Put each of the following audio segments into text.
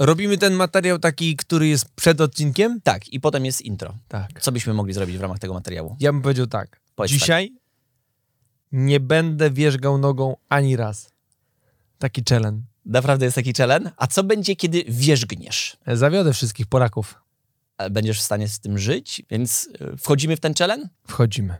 Robimy ten materiał taki, który jest przed odcinkiem? Tak, i potem jest intro. Tak. Co byśmy mogli zrobić w ramach tego materiału? Ja bym powiedział tak. Powiedz Dzisiaj nie będę wierzgał nogą ani raz. Taki challenge. Naprawdę jest taki challenge? A co będzie, kiedy wierzgniesz? Zawiodę wszystkich Polaków. Będziesz w stanie z tym żyć? Więc e, wchodzimy w ten challenge? Wchodzimy.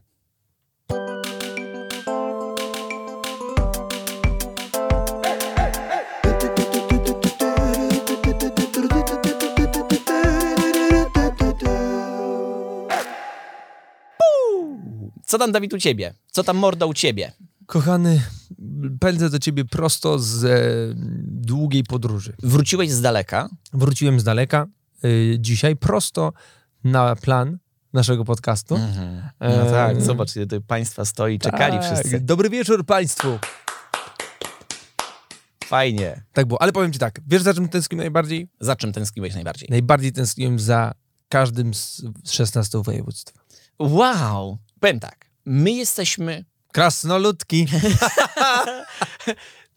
Co tam, Dawid, u ciebie? Co tam, mordo, u ciebie? Kochany, pędzę do ciebie prosto z e, długiej podróży. Wróciłeś z daleka. Wróciłem z daleka y, dzisiaj prosto na plan naszego podcastu. No Eee, tak, zobacz, ile tu państwa stoi, czekali Tak. wszyscy. Dobry wieczór Państwu. Fajnie. Tak było, ale powiem Ci tak, wiesz za czym tęskniłem najbardziej? Za czym tęskniłeś najbardziej? Najbardziej tęskniłem za każdym z z 16 województw. Wow! Powiem tak, my jesteśmy... Krasnoludki.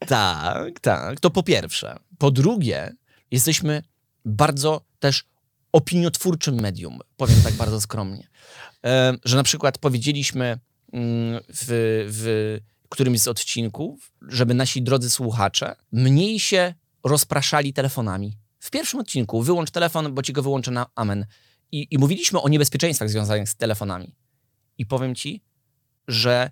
Tak, tak, to po pierwsze. Po drugie, jesteśmy bardzo też opiniotwórczym medium, powiem tak bardzo skromnie. E, że na przykład powiedzieliśmy mm, w, w którymś z odcinków, żeby nasi drodzy słuchacze mniej się rozpraszali telefonami. W pierwszym odcinku wyłącz telefon, bo ci go wyłączę na amen. I, I mówiliśmy o niebezpieczeństwach związanych z telefonami. I powiem ci, że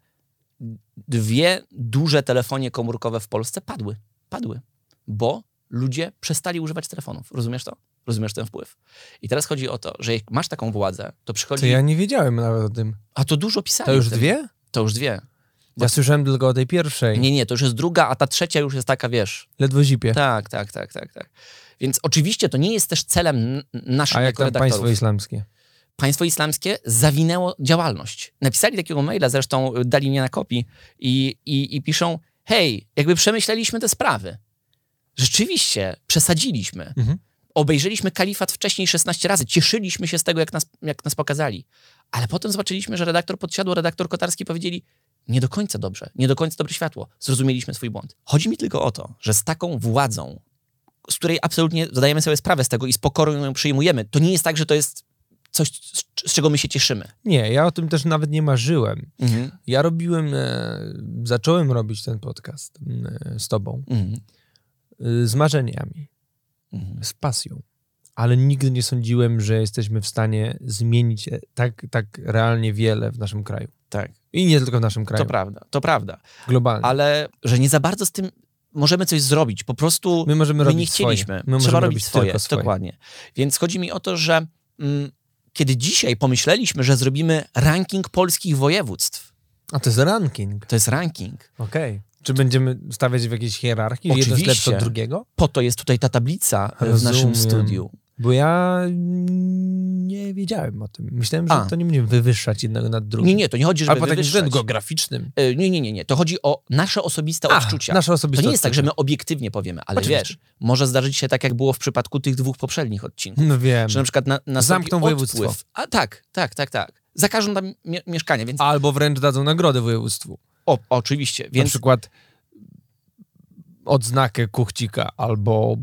dwie duże telefonie komórkowe w Polsce padły. Padły, bo ludzie przestali używać telefonów. Rozumiesz to? Rozumiesz ten wpływ? I teraz chodzi o to, że jak masz taką władzę, to przychodzi... To ja nie wiedziałem nawet o tym. A to dużo pisali. To już dwie? To już dwie. Ja słyszałem tylko o tej pierwszej. Nie, nie, to już jest druga, a ta trzecia już jest taka, wiesz... Ledwo zipie. Tak, tak, tak, tak, tak. Więc oczywiście to nie jest też celem n- naszym A jak tam redaktorów. państwo islamskie? Państwo islamskie zawinęło działalność. Napisali takiego maila, zresztą dali mnie na kopii i, i, i piszą, hej, jakby przemyśleliśmy te sprawy. Rzeczywiście, przesadziliśmy. Mhm. Obejrzeliśmy kalifat wcześniej 16 razy, cieszyliśmy się z tego, jak nas, jak nas pokazali. Ale potem zobaczyliśmy, że redaktor podsiadło, redaktor Kotarski powiedzieli, nie do końca dobrze, nie do końca dobre światło. Zrozumieliśmy swój błąd. Chodzi mi tylko o to, że z taką władzą, z której absolutnie zdajemy sobie sprawę z tego i z pokorą ją przyjmujemy, to nie jest tak, że to jest coś, z, z czego my się cieszymy. Nie, ja o tym też nawet nie marzyłem. Mhm. Ja robiłem, e, zacząłem robić ten podcast e, z tobą Mhm. e, z marzeniami, Mhm. z pasją. Ale nigdy nie sądziłem, że jesteśmy w stanie zmienić tak, tak realnie wiele w naszym kraju. Tak, I nie tylko w naszym kraju, to prawda, to prawda. globalnie. Ale że nie za bardzo z tym możemy coś zrobić. Po prostu My możemy my robić nie chcieliśmy. swoje. My Trzeba możemy robić swoje. swoje. Dokładnie. Więc chodzi mi o to, że mm, kiedy dzisiaj pomyśleliśmy, że zrobimy ranking polskich województw, A to jest ranking. to jest ranking. Okej. Czy będziemy stawiać w jakiejś hierarchii? że Jedno jest lepsze Oczywiście. od drugiego? Po to jest tutaj ta tablica w Rozumiem. naszym studiu. Bo ja nie wiedziałem o tym. Myślałem, że A. to nie będziemy wywyższać jednego nad drugim. Nie, nie, to nie chodzi, żeby Albo takim względu geograficznym. E, Nie, nie, nie, nie. To chodzi o nasze osobiste odczucia. nasze osobiste to nie jest tak, że my obiektywnie powiemy, ale Oczywiście. wiesz, może zdarzyć się tak, jak było w przypadku tych dwóch poprzednich odcinków. No wiem. Że na przykład na, nastąpi Zamkną województwo. A tak, tak, tak, tak. Zakażą tam mie- mieszkanie, więc... Albo wręcz dadzą nagrodę województwu. O, oczywiście, Na więc... przykład odznakę kuchcika, albo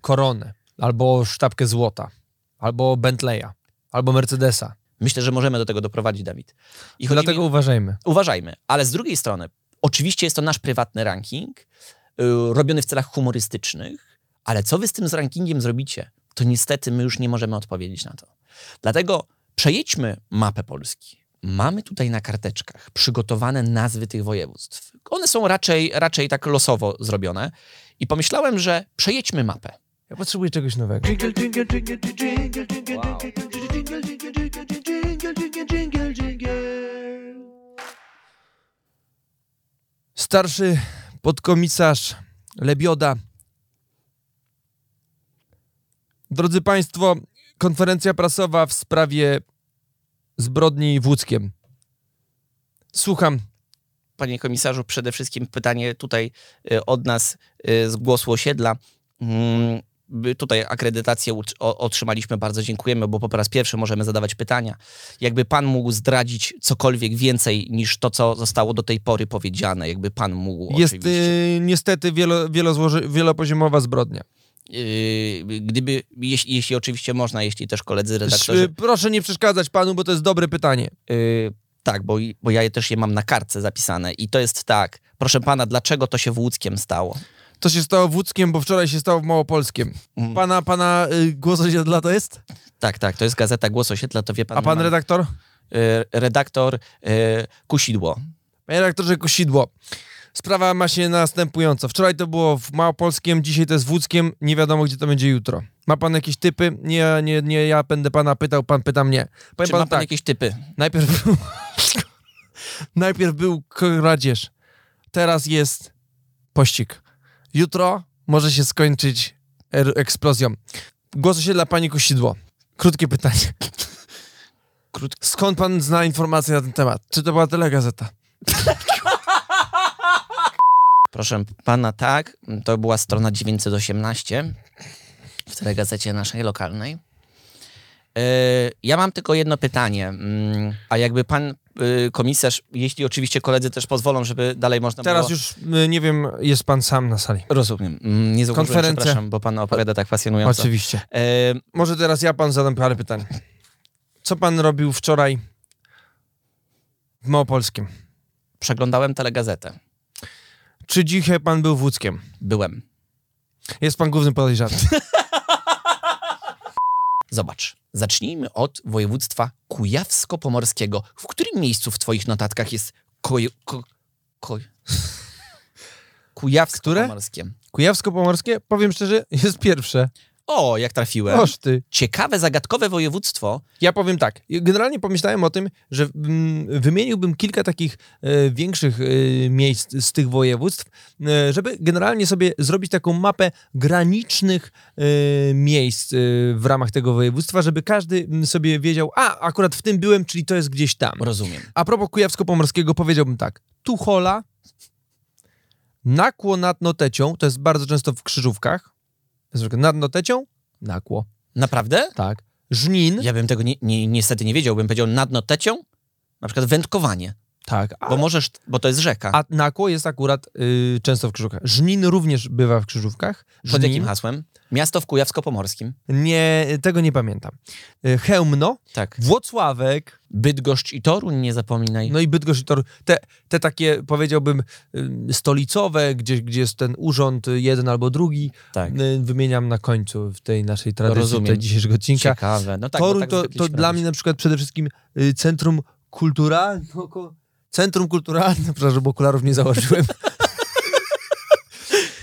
koronę, albo sztabkę złota, albo Bentleya, albo Mercedesa. Myślę, że możemy do tego doprowadzić, Dawid. I Dlatego mi... uważajmy. Uważajmy. Ale z drugiej strony, oczywiście jest to nasz prywatny ranking, yy, robiony w celach humorystycznych, ale co wy z tym z rankingiem zrobicie, to niestety my już nie możemy odpowiedzieć na to. Dlatego przejedźmy mapę Polski. Mamy tutaj na karteczkach przygotowane nazwy tych województw. One są raczej, raczej tak losowo zrobione. I pomyślałem, że przejedźmy mapę. Ja potrzebuję czegoś nowego. Starszy podkomisarz Lebioda. Drodzy Państwo, konferencja prasowa w sprawie zbrodni w Łódzkiem. Słucham. Panie komisarzu, przede wszystkim pytanie tutaj y, od nas y, z głosu osiedla. Tutaj akredytację otrzymaliśmy, bardzo dziękujemy, bo po raz pierwszy możemy zadawać pytania. Jakby pan mógł zdradzić cokolwiek więcej niż to, co zostało do tej pory powiedziane, jakby pan mógł Jest y, niestety wielo, wielozłoży, wielopoziomowa zbrodnia. Yy, gdyby, jeśli, jeśli oczywiście można, jeśli też koledzy redaktorzy... Proszę nie przeszkadzać panu, bo to jest dobre pytanie. Yy, tak, bo, bo ja je też je mam na kartce zapisane i to jest tak. Proszę pana, dlaczego to się w Łódzkiem stało? To się stało w Łódzkiem, bo wczoraj się stało w Małopolskim. Mm. Pana, pana y, głos osiedla to jest? Tak, tak, to jest gazeta Głos Osiedla, to wie pan... A pan ma- redaktor? yy, redaktor yy, Kusidło. Panie redaktorze Kosidło, sprawa ma się następująco. Wczoraj to było w Małopolskim, dzisiaj to jest w Łódzkiem, nie wiadomo gdzie to będzie jutro. Ma pan jakieś typy? Nie, nie, nie, ja będę pana pytał, pan pyta mnie. Powiem Czy panu ma pan tak, jakieś typy? najpierw był, najpierw był kradzież, teraz jest pościg. Jutro może się skończyć er- eksplozją. Głos osiedla pani Kosidło. Krótkie pytanie. Krót... Skąd pan zna informacje na ten temat? Czy to była telegazeta? Proszę pana, tak, to była strona 918 w tej gazecie naszej lokalnej. Yy, Ja mam tylko jedno pytanie. Mm, A jakby pan komisarz, jeśli oczywiście koledzy też pozwolą, żeby dalej można Teraz było... już, y, nie wiem, jest pan sam na sali. Rozumiem. Mm, Nie zauważyłem, przepraszam, bo pan opowiada tak pasjonująco. Oczywiście. Yy, Może teraz ja pan zadam parę pytań. Co pan robił wczoraj w Małopolskim? Przeglądałem telegazetę. Czy dzisiaj pan był w Łódzkiem? Byłem. Jest pan głównym podejrzanym. Zobacz. Zacznijmy od województwa kujawsko-pomorskiego. W którym miejscu w twoich notatkach jest koj... Ko, koj... Kujawsko-pomorskie? Kujawsko-Pomorskie, powiem szczerze, jest pierwsze. O, jak trafiłem. Oż ty. Ciekawe, zagadkowe województwo. Ja powiem tak. Generalnie pomyślałem o tym, że mm, wymieniłbym kilka takich e, większych e, miejsc z tych województw, e, żeby generalnie sobie zrobić taką mapę granicznych miejsc w ramach tego województwa, żeby każdy mm, sobie wiedział, a akurat w tym byłem, czyli to jest gdzieś tam. Rozumiem. A propos Kujawsko-Pomorskiego powiedziałbym tak. Tuchola, nakło nad Notecią, to jest bardzo często w krzyżówkach. Nad Notecią, nakło. Naprawdę? Tak. Żnin, Ja bym tego ni ni niestety nie wiedział. Bym powiedział nad notecią, na przykład wędkowanie. Tak. A, Bo możesz, bo to jest rzeka. a nakło jest akurat y, często w krzyżówkach. Żnin również bywa w krzyżówkach. Pod Żnin, jakim hasłem? Miasto w Kujawsko-Pomorskim. Nie, tego nie pamiętam. Y, Chełmno, Tak. Włocławek, Bydgoszcz i Toruń, nie zapominaj. no i Bydgoszcz i Tor. Te, te takie, powiedziałbym, y, stolicowe, gdzie, gdzie jest ten urząd jeden albo drugi, tak. y, wymieniam na końcu w tej naszej tradycji Rozumiem. tutaj dzisiejszego odcinka. Ciekawe. No tak, Toruń tak to, to dla mnie na przykład przede wszystkim centrum kulturalne. Centrum kulturalne, przepraszam, bo okularów nie założyłem.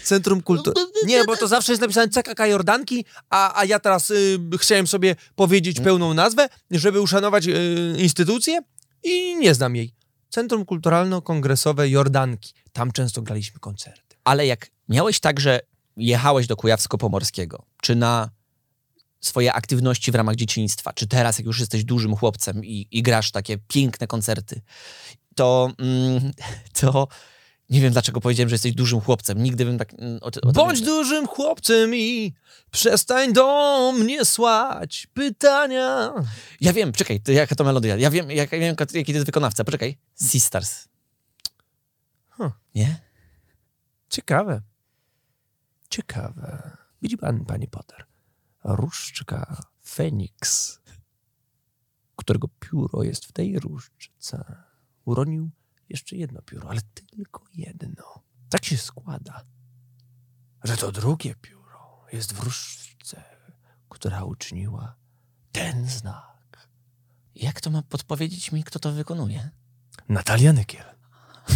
Centrum kultur... Nie, bo to zawsze jest napisane CKK Jordanki, a, a ja teraz y, chciałem sobie powiedzieć pełną nazwę, żeby uszanować y, instytucję i nie znam jej. Centrum Kulturalno-Kongresowe Jordanki. Tam często graliśmy koncerty. Ale jak miałeś tak, że jechałeś do Kujawsko-Pomorskiego, czy na swoje aktywności w ramach dzieciństwa, czy teraz, jak już jesteś dużym chłopcem i, i grasz takie piękne koncerty, to, mm, to nie wiem, dlaczego powiedziałem, że jesteś dużym chłopcem. Nigdy bym tak... mm, O, o Bądź dużym chłopcem i przestań do mnie słać pytania. Ja wiem, czekaj, to jaka to melodia? Ja wiem, jak, ja wiem jaki to jest wykonawca. Poczekaj. Sisters. Huh. Nie? Ciekawe. Ciekawe. Widzi pan, pani Potter, różdżka Feniks, którego pióro jest w tej różdżce, uronił jeszcze jedno pióro, ale tylko jedno. Tak się składa, że to drugie pióro jest w różdżce, która uczyniła ten znak. Jak to ma podpowiedzieć mi, kto to wykonuje? Natalia Nykiel.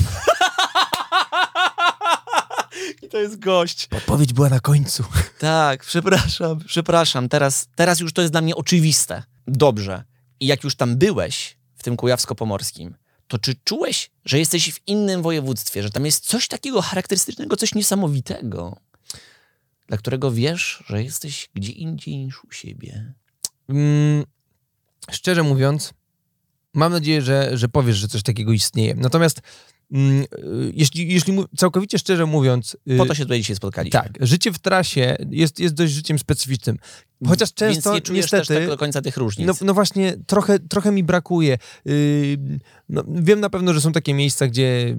I to jest gość. Podpowiedź była na końcu. Tak, przepraszam, przepraszam. Teraz, teraz już to jest dla mnie oczywiste. Dobrze. I jak już tam byłeś, w tym Kujawsko-Pomorskim, to czy czułeś, że jesteś w innym województwie, że tam jest coś takiego charakterystycznego, coś niesamowitego, dla którego wiesz, że jesteś gdzie indziej niż u siebie? Mm, szczerze mówiąc, mam nadzieję, że, że powiesz, że coś takiego istnieje. Natomiast jeśli, jeśli mu- całkowicie szczerze mówiąc, y, Po to się tutaj dzisiaj spotkaliśmy. tak, życie w trasie jest, jest dość życiem specyficznym. Chociaż często Więc nie czujesz niestety... też tak do końca tych różnic. No, no właśnie, trochę, trochę mi brakuje. Yy, no, wiem na pewno, że są takie miejsca, gdzie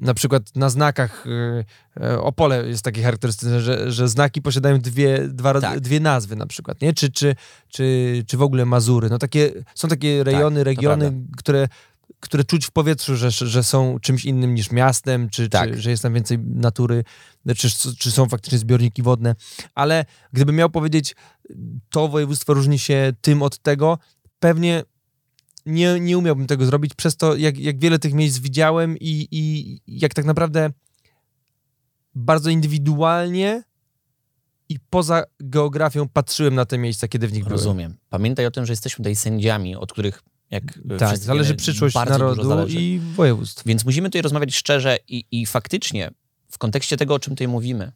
na przykład na znakach y, y, Opole jest takie charakterystyczne, że, że znaki posiadają dwie, dwa, Tak. dwie nazwy na przykład, nie? Czy, czy, czy, czy w ogóle Mazury. No takie, są takie rejony, Tak, regiony, które, które czuć w powietrzu, że, że są czymś innym niż miastem, czy, Tak. czy że jest tam więcej natury, czy, czy są faktycznie zbiorniki wodne. Ale gdybym miał powiedzieć, to województwo różni się tym od tego, pewnie nie, nie umiałbym tego zrobić, przez to, jak, jak wiele tych miejsc widziałem i, i jak tak naprawdę bardzo indywidualnie i poza geografią patrzyłem na te miejsca, kiedy w nich byłem. Rozumiem. Pamiętaj o tym, że jesteśmy tutaj sędziami, od których jak e, Tak, zależy przyszłość narodu i województw. Więc musimy tutaj rozmawiać szczerze i, i faktycznie w kontekście tego, o czym tutaj mówimy.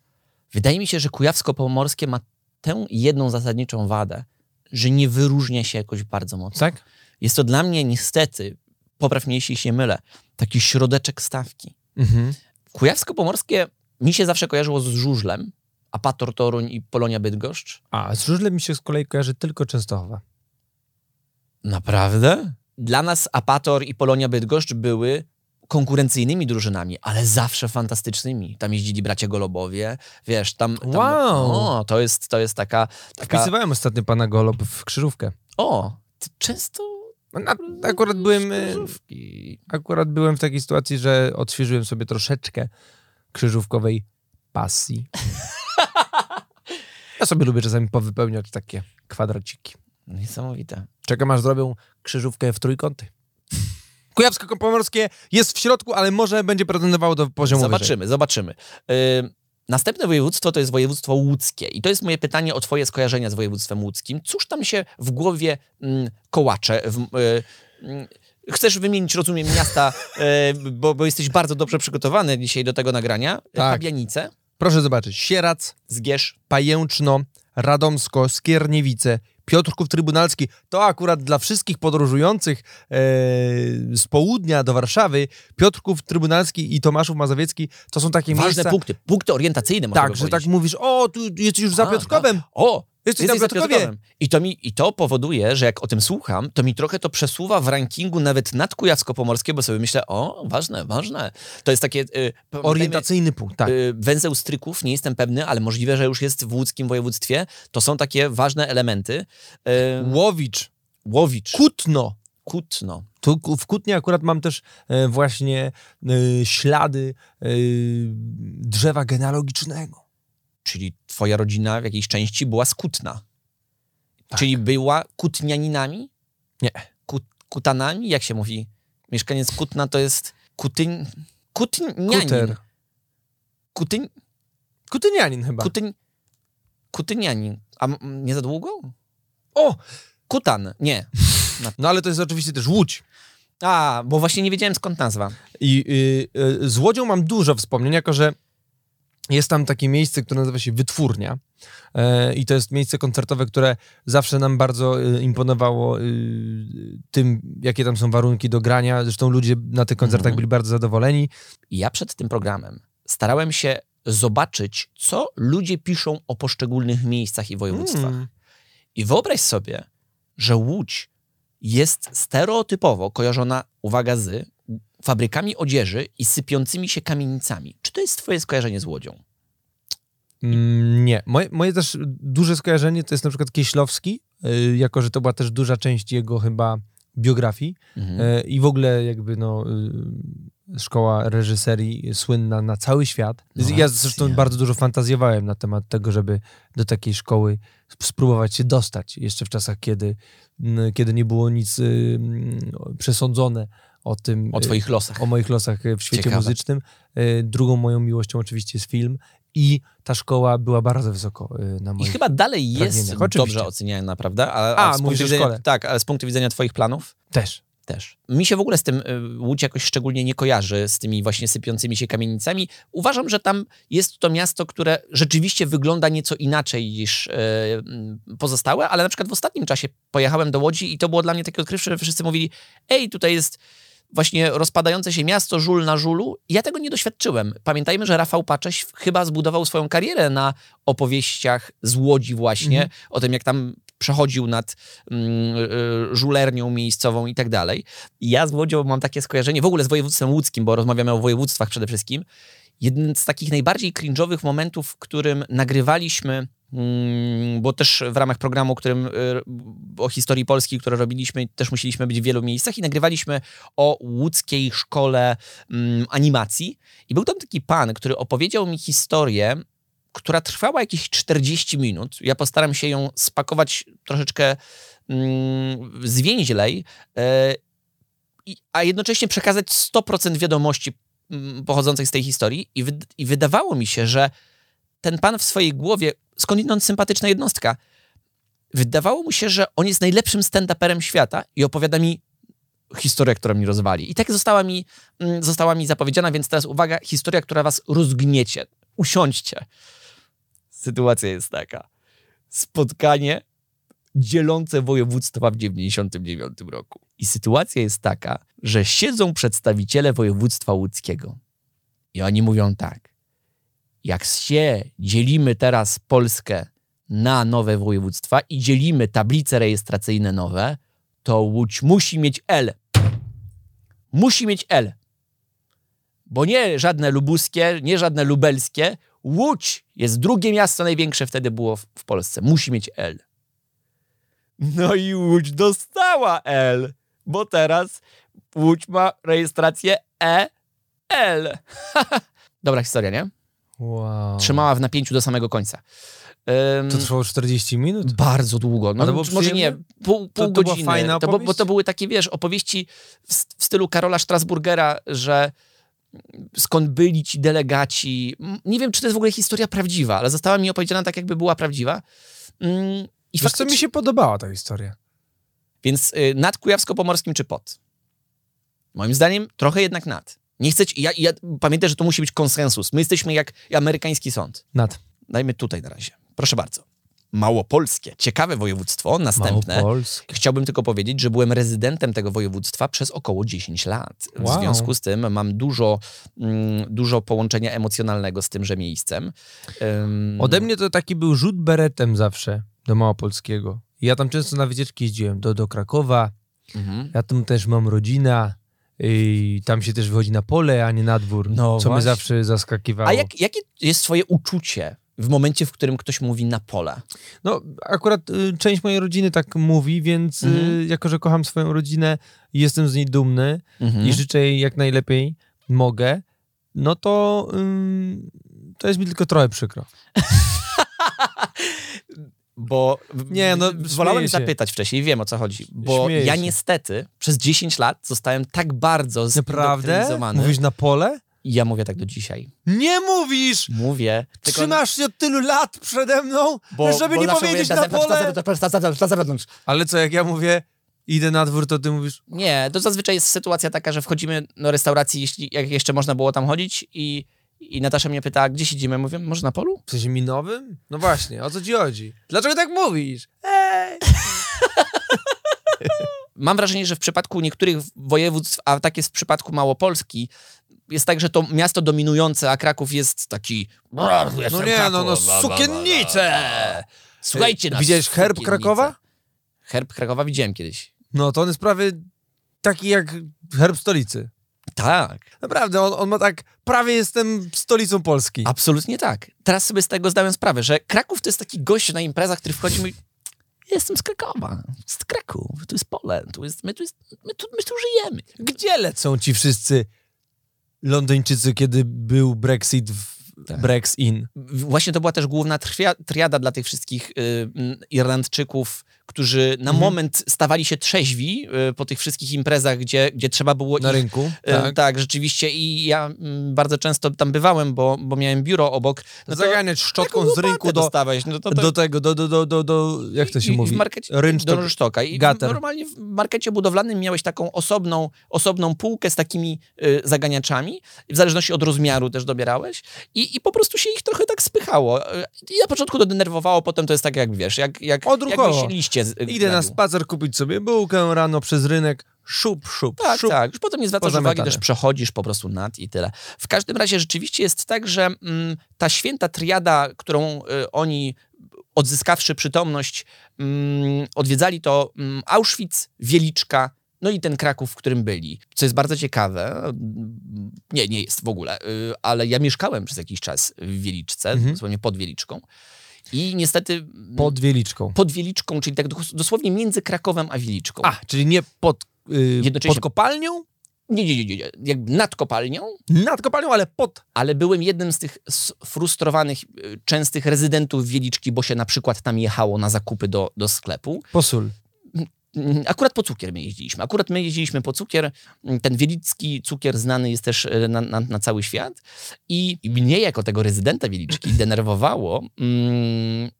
Wydaje mi się, że Kujawsko-Pomorskie ma tę jedną zasadniczą wadę, że nie wyróżnia się jakoś bardzo mocno. Tak? Jest to dla mnie niestety, popraw mnie jeśli się mylę, taki środeczek stawki. Mhm. Kujawsko-Pomorskie mi się zawsze kojarzyło z żużlem, Apator Toruń i Polonia Bydgoszcz. A z żużlem mi się z kolei kojarzy tylko Częstochowa. Naprawdę? Dla nas Apator i Polonia Bydgoszcz były konkurencyjnymi drużynami, ale zawsze fantastycznymi. Tam jeździli bracia Golobowie, wiesz, tam... tam Wow. O, to jest, to jest taka... taka Wpisywałem ostatnio pana Golob w krzyżówkę. o, ty często... A, akurat byłem, e, Krzyżówki. akurat byłem w takiej sytuacji, że odświeżyłem sobie troszeczkę krzyżówkowej pasji. Ja sobie lubię czasami powypełniać takie kwadraciki. Niesamowite. Czekam aż zrobią krzyżówkę w trójkąty. Kujawsko-Pomorskie jest w środku, ale może będzie pretendowało do poziomu Zobaczymy, zobaczymy. Yy, następne województwo to jest województwo łódzkie. I to jest moje pytanie o twoje skojarzenia z województwem łódzkim. Cóż tam się w głowie mm, kołacze? W, yy, mm, Chcesz wymienić, rozumiem, miasta, yy, bo, bo jesteś bardzo dobrze przygotowany dzisiaj do tego nagrania. Tak. Pabianice, Proszę zobaczyć. Sierac, Zgierz, Pajęczno, Radomsko, Skierniewice, Piotrków Trybunalski. To akurat dla wszystkich podróżujących e, z południa do Warszawy, Piotrków Trybunalski i Tomaszów Mazowiecki to są takie ważne miejsca... punkty, punkty orientacyjne można Tak, że tak powiedzieć. mówisz, o, tu jesteś już za Piotrkowem. tak. O, Jesteś Jesteś za Piotrkowie. I to, mi, I to powoduje, że jak o tym słucham, to mi trochę to przesuwa w rankingu nawet nad Kujawsko-Pomorskie, bo sobie myślę, o, ważne, ważne. To jest takie... Y, Orientacyjny punkt, tak. y, węzeł stryków, nie jestem pewny, ale możliwe, że już jest w łódzkim województwie. To są takie ważne elementy. Łowicz, Łowicz, Kutno. Kutno. Tu w Kutnie akurat mam też e, właśnie e, ślady e, drzewa genealogicznego. Czyli twoja rodzina w jakiejś części była z Kutna. Tak. Czyli była kutnianinami? Nie. Kut, kutanami? Jak się mówi? Mieszkaniec Kutna to jest kutyń... Kutnianin. Kuter. Kutyń... Kutynianin chyba. Kutyń... Kutynianin. A nie za długo? O! Kutan. Nie. No ale to jest oczywiście też Łódź. A, bo właśnie nie wiedziałem skąd nazwa. I y, y, z Łodzią mam dużo wspomnień, jako że jest tam takie miejsce, które nazywa się Wytwórnia. E, I to jest miejsce koncertowe, które zawsze nam bardzo y, imponowało y, tym, jakie tam są warunki do grania. Zresztą ludzie na tych koncertach Mhm. byli bardzo zadowoleni. I ja przed tym programem starałem się zobaczyć, co ludzie piszą o poszczególnych miejscach i województwach. Mm. I wyobraź sobie, że Łódź jest stereotypowo kojarzona, uwaga, z fabrykami odzieży i sypiącymi się kamienicami. Czy to jest twoje skojarzenie z Łodzią? Mm, Nie. Moje, moje też duże skojarzenie to jest na przykład Kieślowski, y, jako że to była też duża część jego chyba biografii Mhm. e, i w ogóle jakby no y, szkoła reżyserii słynna na cały świat. No ja racja. zresztą bardzo dużo fantazjowałem na temat tego, żeby do takiej szkoły spróbować się dostać. Jeszcze w czasach, kiedy, kiedy nie było nic y, przesądzone o tym, O twoich losach. o moich losach e, w świecie Ciekawe. muzycznym. E, Drugą moją miłością oczywiście jest film i ta szkoła była bardzo wysoko na I moich... chyba dalej jest dobrze oceniana, prawda? A, A, z mówisz punktu widzenia. Tak, ale z punktu widzenia twoich planów? Też. Też. Mi się w ogóle z tym y, Łódź jakoś szczególnie nie kojarzy, z tymi właśnie sypiącymi się kamienicami. Uważam, że tam jest to miasto, które rzeczywiście wygląda nieco inaczej niż y, mm, pozostałe, ale na przykład w ostatnim czasie pojechałem do Łodzi i to było dla mnie takie odkrywcze, że wszyscy mówili, ej, tutaj jest właśnie rozpadające się miasto, żul na żulu. Ja tego nie doświadczyłem. Pamiętajmy, że Rafał Pacześ chyba zbudował swoją karierę na opowieściach z Łodzi właśnie, Mhm. o tym, jak tam przechodził nad mm, y, żulernią miejscową i tak dalej. Ja z Łodzią mam takie skojarzenie, w ogóle z województwem łódzkim, bo rozmawiamy o województwach przede wszystkim. Jeden z takich najbardziej cringe'owych momentów, w którym nagrywaliśmy Mm, bo też w ramach programu, którym y, o historii Polski, które robiliśmy, też musieliśmy być w wielu miejscach i nagrywaliśmy o łódzkiej szkole mm, animacji. I był tam taki pan, który opowiedział mi historię, która trwała jakieś 40 minut. Ja postaram się ją spakować troszeczkę mm, zwięźlej, e, a jednocześnie przekazać 100% wiadomości pochodzących z tej historii. I, I wydawało mi się, że ten pan w swojej głowie skądinąd sympatyczna jednostka. Wydawało mu się, że on jest najlepszym stand-uperem świata i opowiada mi historię, która mnie rozwali. I tak została mi, została mi zapowiedziana, więc teraz uwaga, historia, która was rozgniecie. Usiądźcie. Sytuacja jest taka. Spotkanie dzielące województwa w 99 roku. I sytuacja jest taka, że siedzą przedstawiciele województwa łódzkiego. I oni mówią tak jak się dzielimy teraz Polskę na nowe województwa i dzielimy tablice rejestracyjne nowe, to Łódź musi mieć L. Musi mieć L. Bo nie żadne lubuskie, nie żadne lubelskie. Łódź jest drugie miasto największe wtedy było w, w Polsce. Musi mieć L. No i Łódź dostała L, bo teraz Łódź ma rejestrację E, L. Dobra historia, nie? Wow. Trzymała w napięciu do samego końca. Um, to trwało 40 minut? Bardzo długo. No, może przyjemne? nie, pół, pół to, to godziny. Była fajna to, bo, bo to były takie, wiesz, opowieści w, w stylu Karola Strasburgera, że skąd byli ci delegaci. Nie wiem, czy to jest w ogóle historia prawdziwa, ale została mi opowiedziana tak, jakby była prawdziwa. Mm, I Wiesz, faktycznie... co mi się podobała ta historia. Więc y, nad Kujawsko-Pomorskim czy pod? Moim zdaniem trochę jednak nad. Nie chcecie, ja, ja pamiętaj, że to musi być konsensus. My jesteśmy jak amerykański sąd. Nad. Dajmy tutaj na razie. Proszę bardzo. Małopolskie. Ciekawe województwo, następne. Małopolskie. Chciałbym tylko powiedzieć, że byłem rezydentem tego województwa przez około 10 lat. W wow. związku z tym mam dużo, mm, dużo połączenia emocjonalnego z tymże miejscem. Um... Ode mnie to taki był rzut beretem zawsze do Małopolskiego. Ja tam często na wycieczki jeździłem do, do Krakowa. Mhm. Ja tam też mam rodzinę. I tam się też wychodzi na pole, a nie na dwór, no co właśnie. mnie zawsze zaskakiwało. A jak, jakie jest twoje uczucie w momencie, w którym ktoś mówi na pole? No, akurat y, część mojej rodziny tak mówi, więc y, mhm. y, jako, że kocham swoją rodzinę i jestem z niej dumny mhm. i życzę jej jak najlepiej mogę, no to y, to jest mi tylko trochę przykro. Bo nie, no, wolałem zapytać wcześniej, wiem o co chodzi. Bo śmieję ja się. niestety przez 10 lat zostałem tak bardzo Naprawdę? Mówisz na pole? I ja mówię tak do dzisiaj. Nie mówisz! Mówię. Trzymasz się od tylu lat przede mną, bo, żeby bo nie powiedzieć na pole. Ale co, jak ja mówię, idę na dwór, to ty mówisz... Nie, to zazwyczaj jest sytuacja taka, że wchodzimy do restauracji, jeśli jak jeszcze można było tam chodzić i i Natasza mnie pyta, gdzie siedzimy? Mówię, może na polu? W sensie minowym? No właśnie, o co ci chodzi? Dlaczego tak mówisz? Ej! Mam wrażenie, że w przypadku niektórych województw, a tak jest w przypadku Małopolski, jest tak, że to miasto dominujące, a Kraków jest taki... No nie, no, no, sukiennice! Słuchajcie nas, Widziałeś herb Krakowa? Herb Krakowa widziałem kiedyś. No, to on jest prawie taki jak herb stolicy. Tak. Naprawdę, on, on ma tak, prawie jestem stolicą Polski. Absolutnie tak. Teraz sobie z tego zdałem sprawę, że Kraków to jest taki gość na imprezach, który wchodzi i mówi, jestem z Krakowa, z Kraków, tu jest pole, tu jest, my, tu jest, my, tu, my tu żyjemy. Gdzie lecą ci wszyscy Londyńczycy, kiedy był Brexit w tak. Brex in. Właśnie to była też główna triada dla tych wszystkich y, Irlandczyków, którzy na mhm. moment stawali się trzeźwi y, po tych wszystkich imprezach, gdzie, gdzie trzeba było... Na ich, rynku, y, tak. tak. rzeczywiście i ja y, bardzo często tam bywałem, bo, bo miałem biuro obok. No Zaganiać szczotką z rynku do, no to, to, do tego, do, do, do, do, do, jak to się i, mówi? W markecie, Rynsztok, do rynsztoka. I gater. normalnie w markecie budowlanym miałeś taką osobną, osobną półkę z takimi y, zaganiaczami, w zależności od rozmiaru też dobierałeś i, i po prostu się ich trochę tak spychało. I na początku to denerwowało, potem to jest tak jak, wiesz, jak, jak, jak liście z, Idę na spacer kupić sobie bułkę rano przez rynek, szup, szup, tak. Tak, już potem nie zwracasz uwagi, też przechodzisz po prostu nad i tyle. W każdym razie rzeczywiście jest tak, że mm, ta święta triada, którą y, oni odzyskawszy przytomność, mm, odwiedzali to mm, Auschwitz, Wieliczka, no i ten Kraków, w którym byli. Co jest bardzo ciekawe, nie, nie jest w ogóle, y, ale ja mieszkałem przez jakiś czas w Wieliczce, Mhm. dosłownie pod Wieliczką. I niestety mm, Pod Wieliczką. pod Wieliczką, czyli tak dos- dosłownie między Krakowem a Wieliczką. A, czyli nie pod, y, Jednocześnie- pod kopalnią? Nie, nie, nie, nie. Jakby nad kopalnią, Nad kopalnią, ale pod. ale byłem jednym z tych sfrustrowanych, y, częstych rezydentów Wieliczki, bo się na przykład tam jechało na zakupy do, do sklepu. Posól. Mm, Akurat po cukier my jeździliśmy. Akurat my jeździliśmy po cukier. Mm, Ten wielicki cukier znany jest też e, na, na, na cały świat. I mnie jako tego rezydenta Wieliczki denerwowało mm,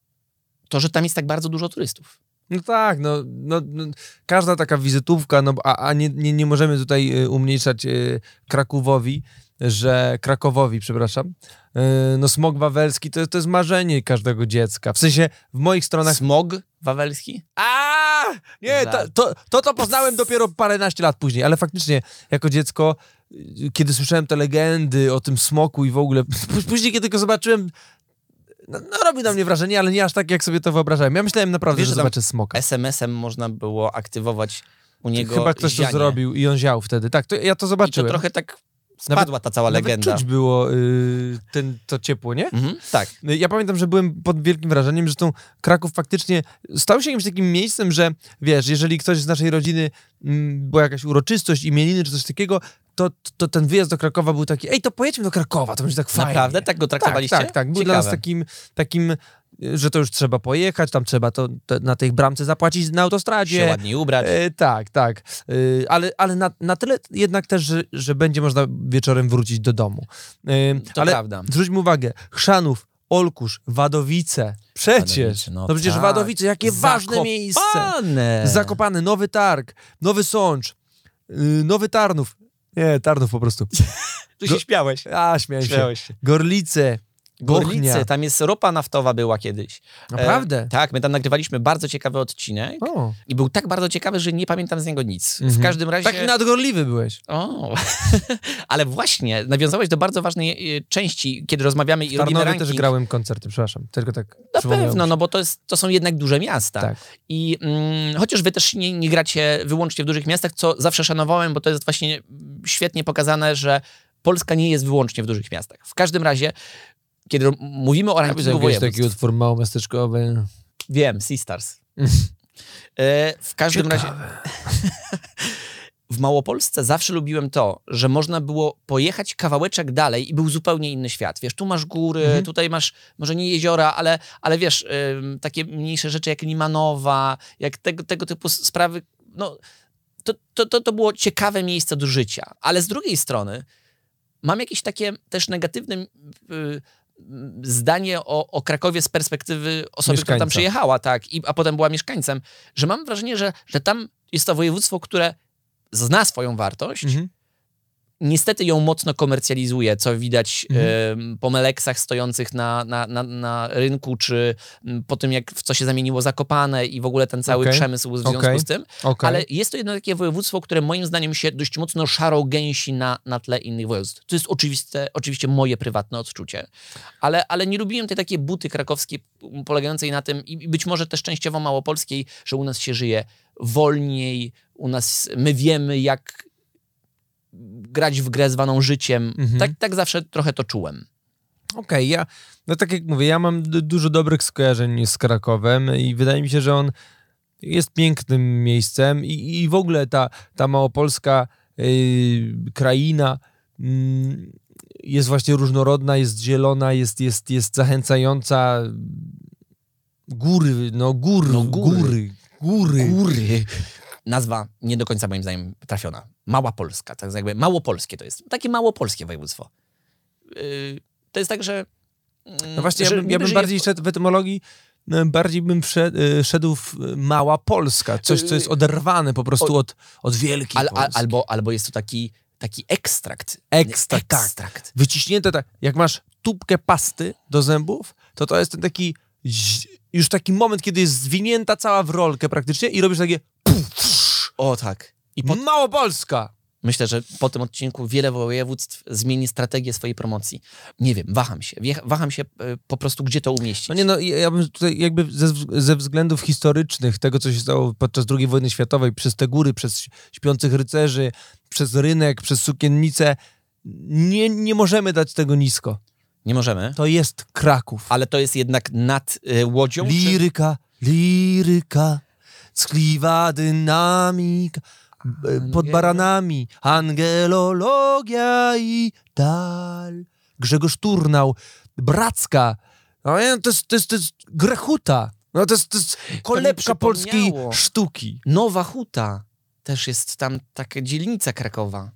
to, że tam jest tak bardzo dużo turystów. No tak, no, no, no każda taka wizytówka, no a, a nie, nie, nie możemy tutaj y, umniejszać y, Krakowowi, że Krakowowi, przepraszam. Y, no smog wawelski to, to jest marzenie każdego dziecka. W sensie w moich stronach... Smog wawelski? A Nie, to, to, to to poznałem dopiero paręnaście lat później, ale faktycznie jako dziecko, kiedy słyszałem te legendy o tym smoku i w ogóle, później kiedy go zobaczyłem, no, no robi na mnie wrażenie, ale nie aż tak, jak sobie to wyobrażałem. Ja myślałem naprawdę, Wiesz, że że zobaczę smoka. SMS-em można było aktywować u niego Chyba ktoś to zianie. zrobił i on ział wtedy. Tak, to ja to I to zobaczyłem. trochę tak spadła ta cała Nawet legenda. czuć było y, ten, to ciepło, nie? Mhm, tak. Y, Ja pamiętam, że byłem pod wielkim wrażeniem, że tą Kraków faktycznie stał się jakimś takim miejscem, że wiesz, jeżeli ktoś z naszej rodziny mm, była jakaś uroczystość, imieniny czy coś takiego, to, to ten wyjazd do Krakowa był taki, ej, to pojedźmy do Krakowa, to będzie tak fajnie. Naprawdę? Tak go traktowaliście? Tak, tak, tak. Był dla nas Ciekawe. takim, takim, że to już trzeba pojechać, tam trzeba to, te, na tej bramce zapłacić na autostradzie. się ładniej ubrać. E, tak, tak. E, ale ale na, na tyle jednak też, że, że będzie można wieczorem wrócić do domu. E, To ale prawda. zwróćmy uwagę, Chrzanów, Olkusz, Wadowice. Przecież. Wadowice, no no przecież tak. Wadowice, jakie ważne miejsce. Zakopane. Zakopane, Nowy Targ, Nowy Sącz, y, Nowy Tarnów. Nie, Tarnów po prostu. Tu się śmiałeś. A, śmiałem się. Śmiałeś się. Gorlice, Gorlice, tam jest ropa naftowa była kiedyś. Naprawdę? E, tak, my tam nagrywaliśmy bardzo ciekawy odcinek O, i był tak bardzo ciekawy, że nie pamiętam z niego nic. W Mhm. każdym razie... taki nadgorliwy byłeś. O, ale właśnie, nawiązałeś do bardzo ważnej e, części, kiedy rozmawiamy i W robimy ranking. też grałem koncerty, przepraszam. Tylko tak Na pewno, no bo to, jest, to są jednak duże miasta. Tak. I mm, chociaż wy też nie, nie gracie wyłącznie w dużych miastach, co zawsze szanowałem, bo to jest właśnie świetnie pokazane, że Polska nie jest wyłącznie w dużych miastach. W każdym razie, kiedy mówimy o Ja rankingu widziałem kiedyś taki województw, utwór małomiasteczkowy. wiem, Seastars. e, w każdym razie, w Małopolsce zawsze lubiłem to, że można było pojechać kawałeczek dalej i był zupełnie inny świat. Wiesz, tu masz góry, Mhm. tutaj masz może nie jeziora, ale, ale wiesz, ym, takie mniejsze rzeczy jak Limanowa, jak tego, tego typu sprawy, no to, to, to, to było ciekawe miejsce do życia. Ale z drugiej strony mam jakieś takie też negatywne y, y, zdanie o, o Krakowie z perspektywy osoby, która tam Mieszkańca. przyjechała, tak, i, a potem była mieszkańcem, że mam wrażenie, że, że tam jest to województwo, które zna swoją wartość, Mhm. Niestety ją mocno komercjalizuje, co widać Mhm. em, po meleksach stojących na, na, na, na rynku, czy po tym, jak w co się zamieniło Zakopane i w ogóle ten cały Okej. przemysł w związku Okej. z tym. Okej. Ale jest to jedno takie województwo, które moim zdaniem się dość mocno szaro gęsi na, na tle innych województw. To jest oczywiste, oczywiście moje prywatne odczucie. Ale, ale nie lubiłem tej takiej buty krakowskiej polegającej na tym i i być może też częściowo małopolskiej, że u nas się żyje wolniej, u nas my wiemy jak grać w grę zwaną życiem. Mhm. Tak, tak zawsze trochę to czułem. Okej, ja, no tak jak mówię, ja mam dużo dobrych skojarzeń z Krakowem i wydaje mi się, że on jest pięknym miejscem i, i w ogóle ta, ta małopolska y, kraina mm, jest właśnie różnorodna, jest zielona, jest, jest, jest zachęcająca. Góry, no góry, No, góry. góry, góry. Góry. Nazwa nie do końca moim zdaniem trafiona. Mała Polska, tak jakby małopolskie to jest. Takie małopolskie województwo. Yy, to jest tak, że... mm, No właśnie, ja że bym, ja bym żyje bardziej szedł w etymologii, no, bardziej bym y, szedł w mała Polska, coś, co jest oderwane po prostu od, od wielkiej Al, albo, albo jest to taki, taki ekstrakt. Ekstrakt, tak. ekstrakt. Wyciśnięte tak, jak masz tubkę pasty do zębów, to to jest ten taki, już taki moment, kiedy jest zwinięta cała w rolkę praktycznie i robisz takie O tak. I, po, Małopolska! Myślę, że po tym odcinku wiele województw zmieni strategię swojej promocji. Nie wiem, waham się. Waham się e, po prostu, gdzie to umieścić. No nie no, ja bym tutaj jakby ze, ze względów historycznych, tego co się stało podczas II wojny światowej, przez te góry, przez śpiących rycerzy, przez rynek, przez sukiennicę, nie, nie możemy dać tego nisko. Nie możemy. To jest Kraków. Ale to jest jednak nad e, łodzią? czy- Liryka, liryka, ckliwa dynamika, pod Angelo- baranami, angelologia i dal. Grzegorz Turnał, Bracka, no to jest, to jest, to jest Grechuta, no to jest, to jest kolebka polskiej przypomniało. sztuki. Nowa Huta. Też jest tam taka dzielnica Krakowa.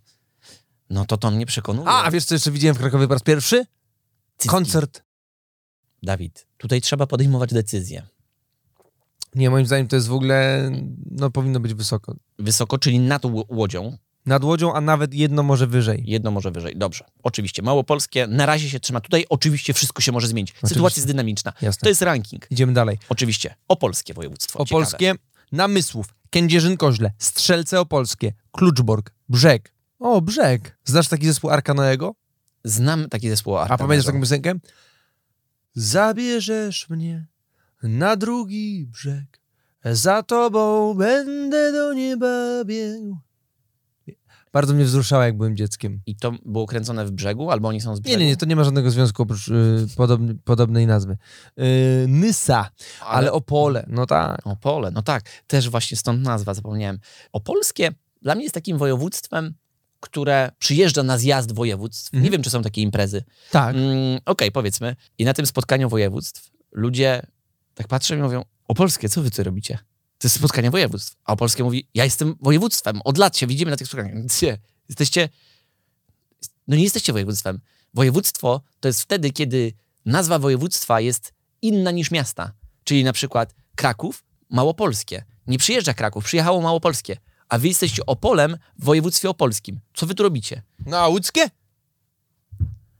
No to to mnie przekonuje. A, a wiesz co jeszcze widziałem w Krakowie po raz pierwszy? Cycki. Koncert. Dawid, tutaj trzeba podejmować decyzje. Nie, moim zdaniem to jest w ogóle, no powinno być wysoko. Wysoko, czyli nad łodzią. Nad łodzią, a nawet jedno może wyżej. Jedno może wyżej. Dobrze. Oczywiście. Małopolskie na razie się trzyma tutaj. Oczywiście wszystko się może zmienić. Sytuacja Oczywiście. jest dynamiczna. Jasne. To jest ranking. Idziemy dalej. Oczywiście. Opolskie województwo. Ciekawe. Opolskie, Namysłów, Kędzierzyn-Koźle, Strzelce Opolskie, Kluczbork, Brzeg. O, Brzeg. Znasz taki zespół Arka Noego? Znam taki zespół A pamiętasz taką piosenkę? Zabierzesz mnie na drugi brzeg, za tobą będę do nieba biegł. Bardzo mnie wzruszała, jak byłem dzieckiem. I to było kręcone w brzegu, albo oni są z Nie, brzegu? nie, nie, to nie ma żadnego związku oprócz y, podobny, podobnej nazwy. Y, Nysa, ale Opole, no tak. Opole, no tak. Też właśnie stąd nazwa, zapomniałem. Opolskie dla mnie jest takim województwem, które przyjeżdża na zjazd województw. Mhm. Nie wiem, czy są takie imprezy. Tak. Mm, Okej, powiedzmy. I na tym spotkaniu województw ludzie tak patrzą i mówią, Opolskie, co wy tu robicie? To jest spotkanie województw. A Opolskie mówi, ja jestem województwem, od lat się widzimy na tych spotkaniach. Gdzie? Jesteście... No nie jesteście województwem. Województwo to jest wtedy, kiedy nazwa województwa jest inna niż miasta. Czyli na przykład Kraków, Małopolskie. Nie przyjeżdża Kraków, przyjechało Małopolskie. A wy jesteście Opolem w województwie opolskim. Co wy tu robicie? No łódzkie?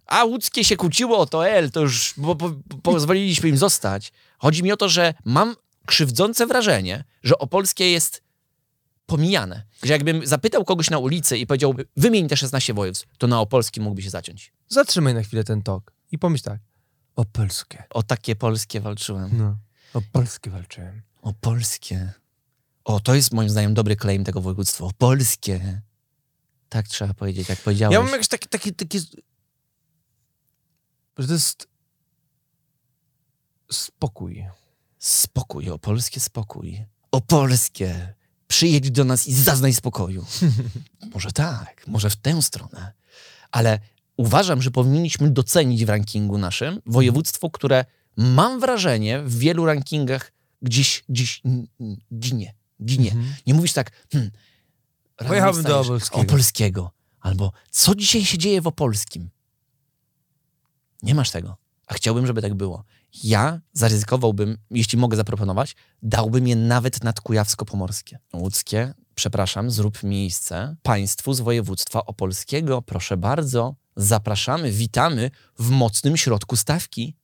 A łódzkie się kłóciło o to L, to już bo, po, pozwoliliśmy im zostać. Chodzi mi o to, że mam krzywdzące wrażenie, że opolskie jest pomijane. Że jakbym zapytał kogoś na ulicy i powiedział, wymień te 16 województw, to na opolskim mógłby się zaciąć. Zatrzymaj na chwilę ten tok i pomyśl tak. Opolskie. O takie polskie walczyłem. No. Opolskie walczyłem. Opolskie. O, to jest moim zdaniem dobry claim tego województwa. Opolskie. Tak trzeba powiedzieć, jak powiedziałeś. Ja mam jakiś taki, taki, taki... Że to jest... Spokój. Spokój, opolskie spokój. Opolskie, przyjedź do nas i zaznaj spokoju. może tak, może w tę stronę. Ale uważam, że powinniśmy docenić w rankingu naszym województwo, które mam wrażenie w wielu rankingach gdzieś, gdzieś ginie. Ginie. Mhm. Nie mówisz tak, hmm, Pojechałbym do Opolskiego. Opolskiego. Albo co dzisiaj się dzieje w Opolskim? Nie masz tego. A chciałbym, żeby tak było. Ja zaryzykowałbym, jeśli mogę zaproponować, dałbym je nawet nad Kujawsko-Pomorskie. Łódzkie, przepraszam, zrób miejsce państwu z województwa opolskiego. Proszę bardzo, zapraszamy, witamy w mocnym środku stawki.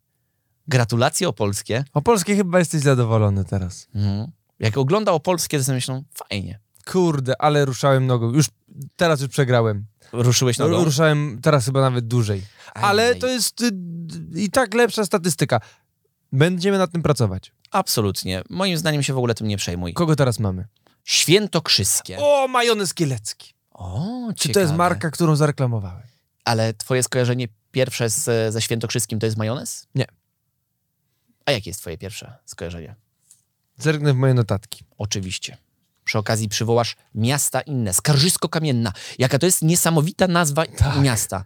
Gratulacje opolskie. Opolskie chyba jesteś zadowolony teraz. Mhm. Jak ogląda opolskie, to sobie myślą, fajnie. Kurde, ale ruszałem nogą. Już teraz już przegrałem. Ruszyłeś nogą? Ruszałem teraz chyba nawet dłużej. Ale to jest y, i tak lepsza statystyka. Będziemy nad tym pracować. Absolutnie. Moim zdaniem się w ogóle tym nie przejmuj. Kogo teraz mamy? Świętokrzyskie. O, majonez kielecki. O, Czy to jest ciekawe. marka, którą zareklamowałem? Ale twoje skojarzenie pierwsze z, ze Świętokrzyskim to jest majonez? Nie. A jakie jest twoje pierwsze skojarzenie? Zerknę w moje notatki. Oczywiście. Przy okazji przywołasz miasta inne. Skarżysko-Kamienna. Jaka to jest niesamowita nazwa Tak. miasta.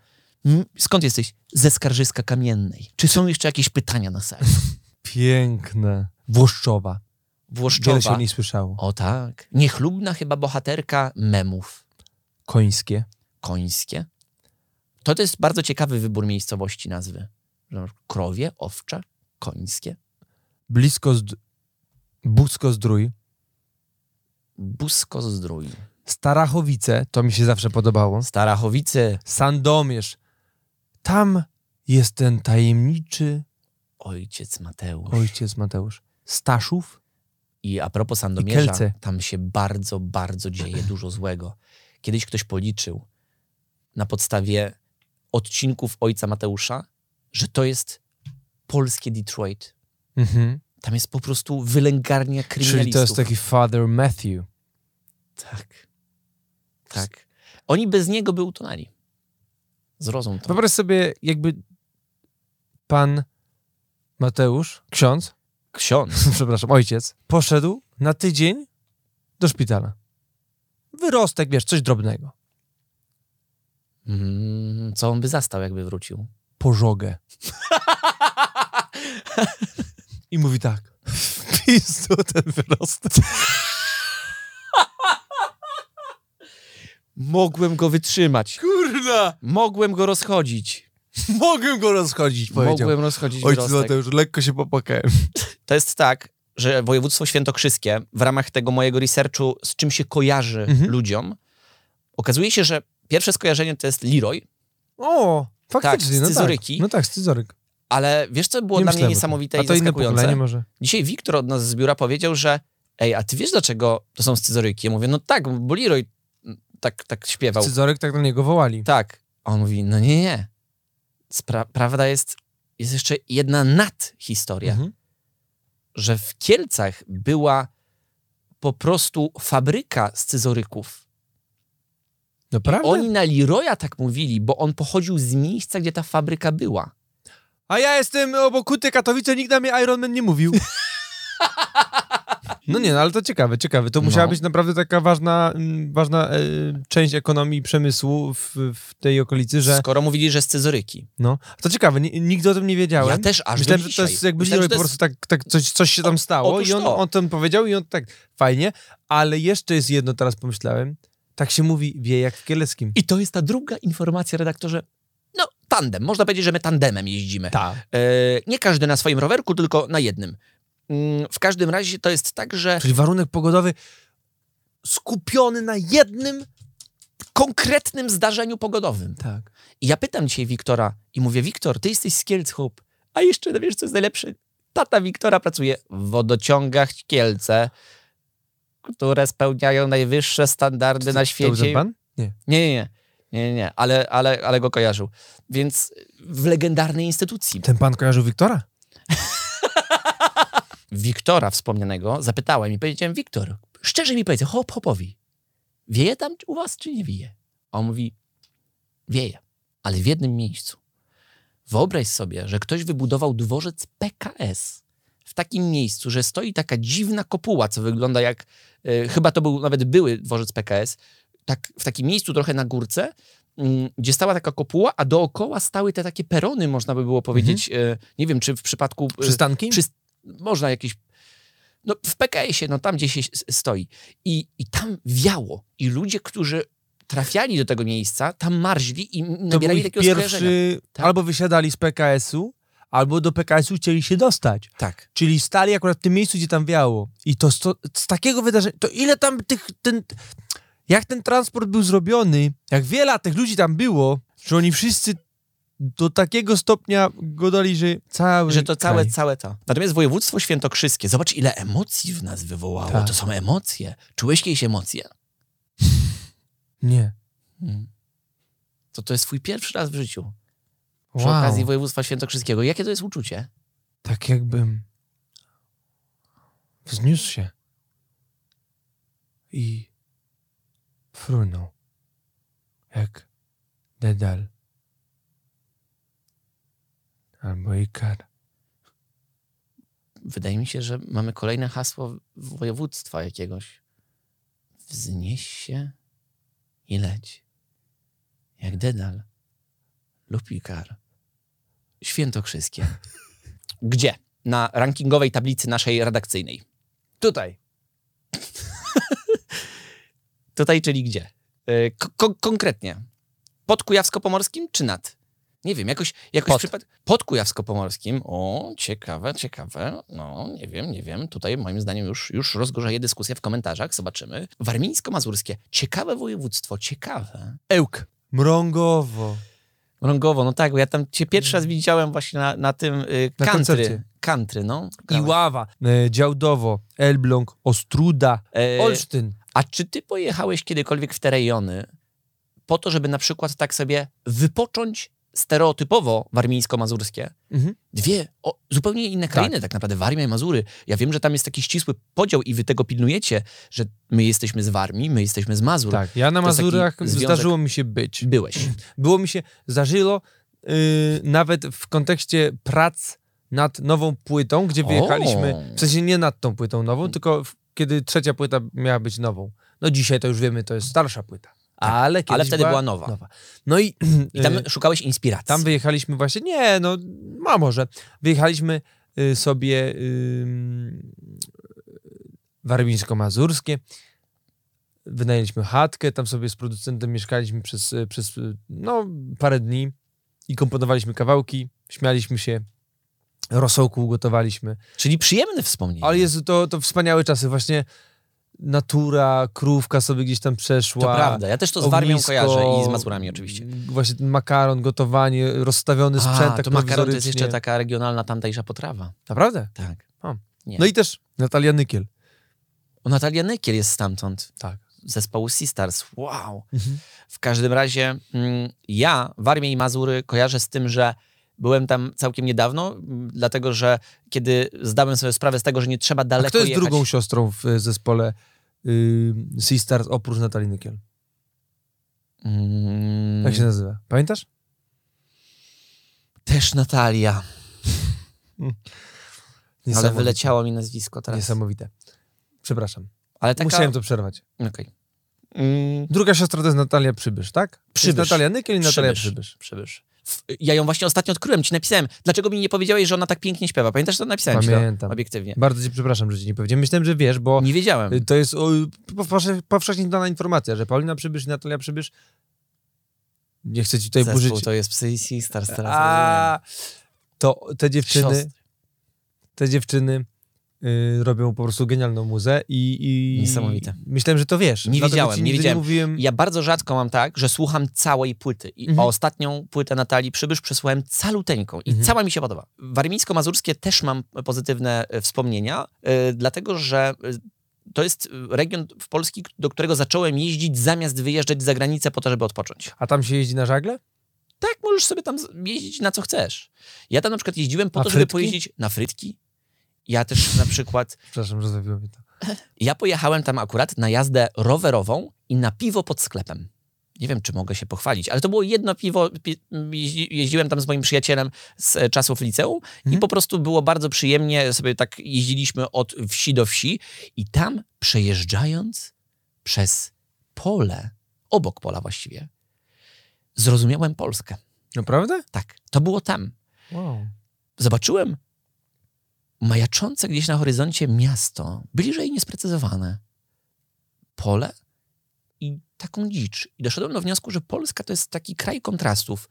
Skąd jesteś? Ze Skarżyska Kamiennej. Czy są jeszcze jakieś pytania na sali? Piękne. Włoszczowa. Wiele się Włoszczowa. o niej słyszało. O tak. Niechlubna chyba bohaterka memów. Końskie. Końskie. To, to jest bardzo ciekawy wybór miejscowości nazwy. Krowie, owcze, końskie. Blisko z... Busko zdrój. Busko Zdrój. Starachowice, to mi się zawsze podobało. Starachowice. Sandomierz. Tam jest ten tajemniczy Ojciec Mateusz. ojciec Mateusz. Staszów? I a propos Sandomierza, tam się bardzo, bardzo dzieje dużo złego. kiedyś ktoś policzył na podstawie odcinków Ojca Mateusza, że to jest polskie Detroit. Mhm. Tam jest po prostu wylęgarnia kryminalistów. Czyli to jest taki Father Matthew. Tak. Tak. Oni bez niego by utonęli. Zrozum to. Wyobraź sobie, jakby pan Mateusz, ksiądz, Ksiądz. przepraszam, ojciec, poszedł na tydzień do szpitala. Wyrostek, wiesz, coś drobnego. Mm, co on by zastał, jakby wrócił? Pożogę. I mówi tak. Pizdu ten wyrostek. Mogłem go wytrzymać. Kurna! Mogłem go rozchodzić. Mogłem go rozchodzić, powiedział. Mogłem rozchodzić Ojciec wyrostek. Mateusz, lekko się popłakałem. To jest tak, że województwo świętokrzyskie w ramach tego mojego researchu, z czym się kojarzy Mhm. ludziom, okazuje się, że pierwsze skojarzenie to jest Leroy, O, faktycznie, z no scyzoryki. tak. No tak, scyzoryk. Ale wiesz, co było Nie dla mnie myślałem niesamowite A i to zaskakujące? może. Dzisiaj Wiktor od nas z biura powiedział, że ej, a ty wiesz dlaczego to są scyzoryki? Ja mówię, no tak, bo Leroy tak, tak śpiewał. Scyzoryk tak na niego wołali. Tak. A on mówi, no nie, nie. Spra- prawda jest, jest jeszcze jedna nadhistoria, Mhm. że w Kielcach była po prostu fabryka scyzoryków. I Naprawdę? oni na Leroya tak mówili, bo on pochodził z miejsca, gdzie ta fabryka była. A ja jestem obok Kuty Katowice, nikt na mnie Iron Man nie mówił. No nie, no ale to ciekawe, ciekawe. To musiała No. być naprawdę taka ważna, mm, ważna e, część ekonomii przemysłu w, w tej okolicy, że... Skoro mówili, że scyzoryki. No, to ciekawe, ni- nigdy o tym nie wiedziałem. Ja też aż Myślałem, że to jest jakby Myślałem, Leroy że to po jest- prostu tak, tak coś, coś się tam stało otóż i on to. o tym powiedział i on tak, fajnie, ale jeszcze jest jedno, teraz pomyślałem, tak się mówi, wie jak w Kieleckim. I to jest ta druga informacja, redaktorze. Tandem. Można powiedzieć, że my tandemem jeździmy. Tak. E, nie każdy na swoim rowerku, tylko na jednym. Mm, W każdym razie to jest tak, że Czyli warunek pogodowy skupiony na jednym... konkretnym zdarzeniu pogodowym. Tak. I ja pytam dzisiaj Wiktora i mówię, Wiktor, ty jesteś z Kielc, chłop. A jeszcze, no wiesz, co jest najlepsze? Tata Wiktora pracuje w wodociągach Kielce, które spełniają najwyższe standardy na To był świecie. ten pan? Nie. Nie, nie, nie. Nie, nie, nie. Ale, ale, ale go kojarzył. Więc w legendarnej instytucji. Ten pan kojarzył Wiktora? Wiktora wspomnianego zapytałem i powiedziałem, Wiktor, szczerze mi powiedz, hop, hopowi, wieje tam u was, czy nie wieje? A on mówi, wieje, ale w jednym miejscu. Wyobraź sobie, że ktoś wybudował dworzec PKS w takim miejscu, że stoi taka dziwna kopuła, co wygląda jak, e, chyba to był nawet były dworzec PKS, tak, w takim miejscu trochę na górce, mm, gdzie stała taka kopuła, a dookoła stały te takie perony, można by było powiedzieć, e, nie wiem, czy w przypadku... e, Przystanki? przy, można jakieś. No, w PKS-ie, no tam gdzie się stoi. I, I tam wiało. I ludzie, którzy trafiali do tego miejsca, tam marzli i nabierali takiego pierwszy... Tak. Albo wysiadali z PKS-u, albo do PKS-u chcieli się dostać. Tak. Czyli stali akurat w tym miejscu, gdzie tam wiało. I to z, to, z takiego wydarzenia... To ile tam tych... Ten, jak ten transport był zrobiony, jak wiele tych ludzi tam było, że oni wszyscy do takiego stopnia go dali, że cały Że to całe, kraj. całe to. Natomiast województwo świętokrzyskie, zobacz ile emocji w nas wywołało. Tak. To są emocje. Czułeś kiedyś emocje? Nie. Hmm. To to jest twój pierwszy raz w życiu. Przy Wow. okazji województwa świętokrzyskiego. Jakie to jest uczucie? Tak jakbym wzniósł się i frunął jak Dedal albo Ikar. Wydaje mi się, że mamy kolejne hasło województwa jakiegoś. Wznieś się i leć. Jak Dedal lub Ikar. Świętokrzyskie. Gdzie? Na rankingowej tablicy naszej redakcyjnej. Tutaj. Tutaj, czyli gdzie? Ko- ko- konkretnie. Pod Kujawsko-Pomorskim czy nad? Nie wiem, jakoś, jakoś Pod. przypad... Pod Kujawsko-Pomorskim. O, ciekawe, ciekawe. No, nie wiem, nie wiem. Tutaj moim zdaniem już, już rozgorzeje dyskusja w komentarzach. Zobaczymy. Warmińsko-Mazurskie. Ciekawe województwo, ciekawe. Ełk. Mrągowo. Rągowo, no tak, bo ja tam cię pierwszy raz widziałem właśnie na, na tym y, Na country. Country, no. Iława. E, Działdowo. Elbląg. Ostruda. E, Olsztyn. A czy ty pojechałeś kiedykolwiek w te rejony po to, żeby na przykład tak sobie wypocząć stereotypowo warmińsko-mazurskie? Mhm. Dwie o, zupełnie inne krainy, tak. naprawdę, Warmia i Mazury. Ja wiem, że tam jest taki ścisły podział i wy tego pilnujecie, że my jesteśmy z Warmii, my jesteśmy z Mazur. Tak, ja na To Mazurach zdarzyło mi się być. Byłeś. Było mi się, zdarzyło yy, nawet w kontekście prac nad nową płytą, gdzie O. wyjechaliśmy, w sensie nie nad tą płytą nową, tylko w, kiedy trzecia płyta miała być nową. No dzisiaj to już wiemy, to jest starsza płyta. Ale, kiedyś Tak, ale wtedy była nowa. No i, I tam yy, szukałeś inspiracji. tam wyjechaliśmy właśnie, nie, no, ma może. Wyjechaliśmy y, sobie y, warmińsko-mazurskie, wynajęliśmy chatkę, tam sobie z producentem mieszkaliśmy przez, y, przez y, no, parę dni i komponowaliśmy kawałki, śmialiśmy się, rosołku ugotowaliśmy. Czyli przyjemne wspomnienie. Ale Jezu, to, to wspaniałe czasy, właśnie natura, krówka sobie gdzieś tam przeszła. To prawda, ja też to z Warmią kojarzę i z Mazurami oczywiście. Właśnie ten makaron, gotowanie, rozstawiony sprzęt A, tak to makaron to jest jeszcze taka regionalna tamtejsza potrawa. Naprawdę? Tak. O. No i też Natalia Nykiel. O, Natalia Nykiel jest stamtąd. Tak. Zespołu Sistars. Wow. W każdym razie mm, ja Warmię i Mazury kojarzę z tym, że byłem tam całkiem niedawno, dlatego że kiedy zdałem sobie sprawę z tego, że nie trzeba A daleko kto jest jechać... drugą siostrą w y, zespole y, oprócz Natalii Nykiel? Mm, Jak się nazywa? Pamiętasz? Też Natalia. Ale wyleciało mi nazwisko teraz. Niesamowite. Przepraszam. Ale taka... Musiałem to przerwać. Okej. Druga siostra to jest Natalia Przybysz, tak? Przybysz. Jest Natalia Nykiel i Natalia Przybysz. Przybysz. Przybysz. Ja ją właśnie ostatnio odkryłem, ci napisałem. Dlaczego mi nie powiedziałeś, że ona tak pięknie śpiewa? Pamiętasz, co napisałem Pamiętam. to obiektywnie? Bardzo cię przepraszam, że ci nie powiedziałem. Myślałem, że wiesz, bo Nie wiedziałem. to jest o, powszechnie dana informacja, że Paulina Przybysz i Natalia Przybysz nie chcę ci tutaj Zespół burzyć. to jest Psy Sisters teraz. A, to te dziewczyny, Siostry. te dziewczyny y, robią po prostu genialną muzę i, i Niesamowite. myślałem, że to wiesz. Nie wiedziałem, nie wiedziałem. mówiłem. Ja bardzo rzadko mam tak, że słucham całej płyty. I Mhm. ostatnią płytę Natalii Przybysz przesłuchałem caluteńką i Mhm. cała mi się podoba. Warmińsko-mazurskie też mam pozytywne e, wspomnienia, e, dlatego że e, to jest region w Polski, do którego zacząłem jeździć zamiast wyjeżdżać za granicę po to, żeby odpocząć. A tam się jeździ na żagle? Tak, możesz sobie tam jeździć na co chcesz. Ja tam na przykład jeździłem po Na to, żeby frytki? pojeździć na frytki. Ja też na przykład, Przepraszam, że zawiło mi to. ja pojechałem tam akurat na jazdę rowerową i na piwo pod sklepem. Nie wiem, czy mogę się pochwalić, ale to było jedno piwo. pi- jeździ- Jeździłem tam z moim przyjacielem z e, czasów liceum i Mhm. po prostu było bardzo przyjemnie. Sobie tak jeździliśmy od wsi do wsi i tam przejeżdżając przez pole, obok pola właściwie, zrozumiałem Polskę. Naprawdę? Tak, to było tam. Wow. Zobaczyłem majaczące gdzieś na horyzoncie miasto, bliżej niesprecyzowane, pole i taką dzicz. I doszedłem do wniosku, że Polska to jest taki kraj kontrastów,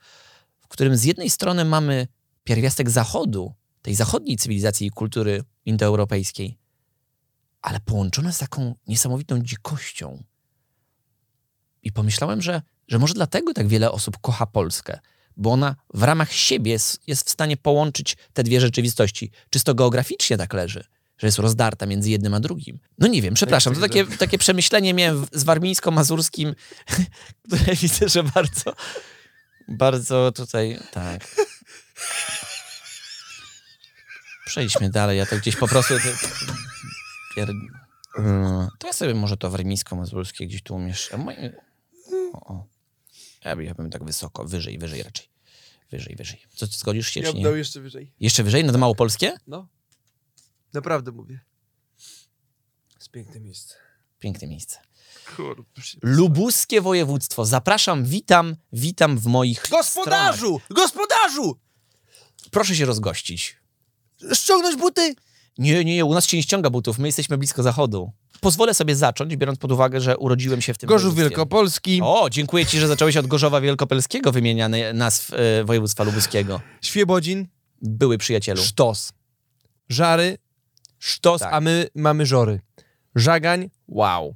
w którym z jednej strony mamy pierwiastek zachodu, tej zachodniej cywilizacji i kultury indoeuropejskiej, ale połączone z taką niesamowitą dzikością. I pomyślałem, że, że może dlatego tak wiele osób kocha Polskę, bo ona w ramach siebie jest, jest w stanie połączyć te dwie rzeczywistości. Czysto geograficznie tak leży, że jest rozdarta między jednym a drugim. No nie wiem, przepraszam, to tak, takie, takie przemyślenie miałem z warmińsko-mazurskim, które widzę, że bardzo, bardzo tutaj, tak. Przejdźmy dalej, ja to gdzieś po prostu... To, to ja sobie może to warmińsko-mazurskie gdzieś tu umieszczę. O, o. Ja, by- ja bym tak wysoko, wyżej, wyżej raczej. Wyżej, wyżej. Co, ty zgodzisz się, Ja nie? dał jeszcze wyżej. Jeszcze wyżej, na małopolskie? No. Naprawdę mówię. Jest piękne miejsce. Piękne miejsce. Kurde. Lubuskie województwo. Zapraszam, witam, witam w moich stronach. Gospodarzu! Gospodarzu! Proszę się rozgościć. Ściągnąć buty! Nie, nie, nie, u nas się nie ściąga butów, my jesteśmy blisko zachodu. Pozwolę sobie zacząć, biorąc pod uwagę, że urodziłem się w tym Gorzów województwie. Wielkopolski, O, dziękuję ci, że zacząłeś od Gorzowa Wielkopolskiego wymieniany nazw e, województwa lubuskiego. Świebodzin, Były przyjacielu. Sztos. Żary, Sztos, Tak. a my mamy Żory. Żagań, wow.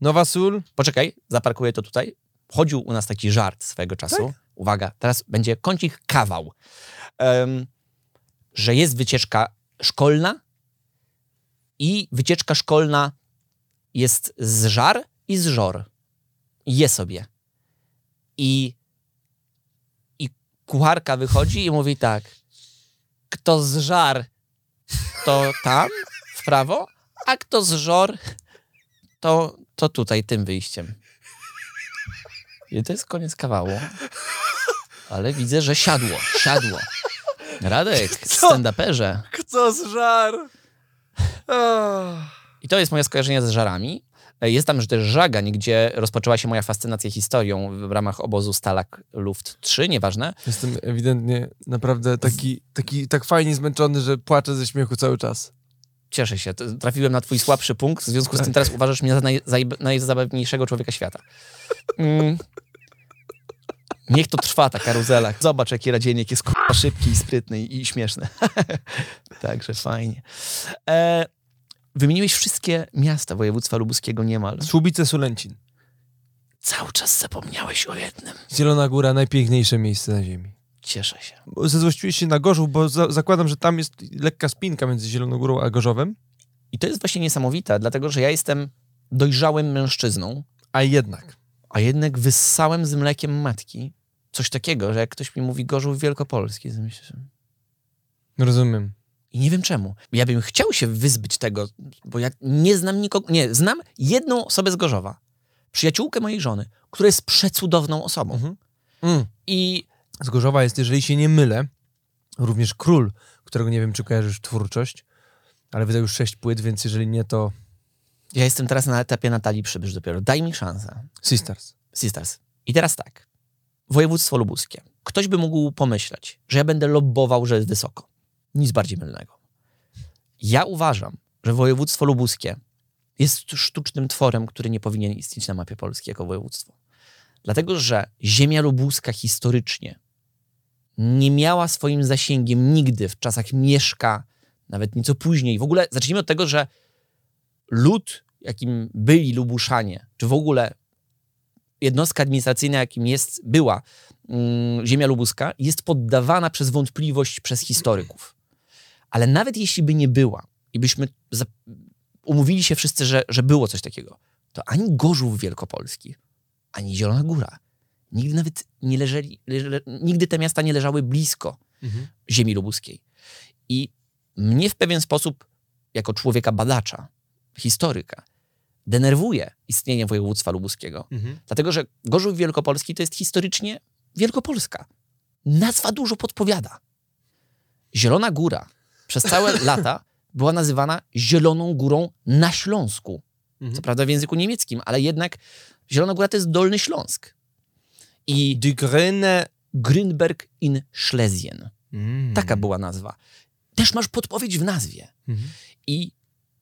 Nowa Sól, Poczekaj, zaparkuję to tutaj. Chodził u nas taki żart swego czasu. Tak? Uwaga, teraz będzie kącik kawał. Em, że jest wycieczka szkolna i wycieczka szkolna jest zżar i zżor. Je sobie. I, I kucharka wychodzi i mówi tak. Kto zżar, to tam, w prawo, a kto zżor, to, to tutaj, tym wyjściem. I to jest koniec kawału. Ale widzę, że siadło, siadło. Radek, stand-uperze. Kto zżar? Ach. I to jest moje skojarzenie z żarami. E, Jest tam też żagań, gdzie rozpoczęła się moja fascynacja historią w ramach obozu Stalak Luft 3, nieważne. Jestem ewidentnie naprawdę taki, taki tak fajnie zmęczony, że płaczę ze śmiechu cały czas. Cieszę się, trafiłem na twój słabszy punkt, w związku z tym teraz uważasz mnie za naj, najzabawniejszego człowieka świata. Mm. Niech to trwa, ta karuzela. Zobacz, jaki radziennik jest k***a, szybki i sprytny i, i śmieszny. Także fajnie. E, wymieniłeś wszystkie miasta województwa lubuskiego niemal. Słubice Sulęcin. Cały czas zapomniałeś o jednym. Zielona Góra, najpiękniejsze miejsce na ziemi. Cieszę się. Bo Zezłościłeś się na Gorzów, bo za zakładam, że tam jest lekka spinka między Zieloną Górą a Gorzowem. I to jest właśnie niesamowite, dlatego że ja jestem dojrzałym mężczyzną, A jednak. A jednak wyssałem z mlekiem matki coś takiego, że jak ktoś mi mówi Gorzów Wielkopolski, to myślę. Rozumiem. I nie wiem czemu. Ja bym chciał się wyzbyć tego, bo ja nie znam nikogo, nie, znam jedną osobę z Gorzowa, przyjaciółkę mojej żony, która jest przecudowną osobą. Mhm. Mm. I Z Gorzowa jest, jeżeli się nie mylę, również Król, którego nie wiem, czy kojarzysz twórczość, ale wydał już sześć płyt, więc jeżeli nie, to ja jestem teraz na etapie Natalii Przybysz dopiero. Daj mi szansę. Sisters. Sisters. I teraz tak. Województwo lubuskie. Ktoś by mógł pomyśleć, że ja będę lobbował, że jest wysoko. Nic bardziej mylnego. Ja uważam, że województwo lubuskie jest sztucznym tworem, który nie powinien istnieć na mapie Polski jako województwo. Dlatego, że ziemia lubuska historycznie nie miała swoim zasięgiem nigdy w czasach Mieszka, nawet nieco później. W ogóle zacznijmy od tego, że lud, jakim byli Lubuszanie, czy w ogóle jednostka administracyjna, jakim jest, była mm, ziemia lubuska, jest poddawana przez wątpliwość przez historyków. Ale nawet jeśli by nie była i byśmy za, umówili się wszyscy, że, że było coś takiego, to ani Gorzów Wielkopolski, ani Zielona Góra nigdy nawet nie leżeli, leże, nigdy te miasta nie leżały blisko Mhm. ziemi lubuskiej. I mnie w pewien sposób, jako człowieka badacza, historyka, denerwuje istnienie województwa lubuskiego. Mhm. Dlatego, że Gorzów Wielkopolski to jest historycznie Wielkopolska. Nazwa dużo podpowiada. Zielona Góra przez całe lata była nazywana Zieloną Górą na Śląsku. Mhm. Co prawda w języku niemieckim, ale jednak Zielona Góra to jest Dolny Śląsk. I Die Grüne... Grünberg in Schlesien. Mm. Taka była nazwa. Też masz podpowiedź w nazwie. Mhm. I,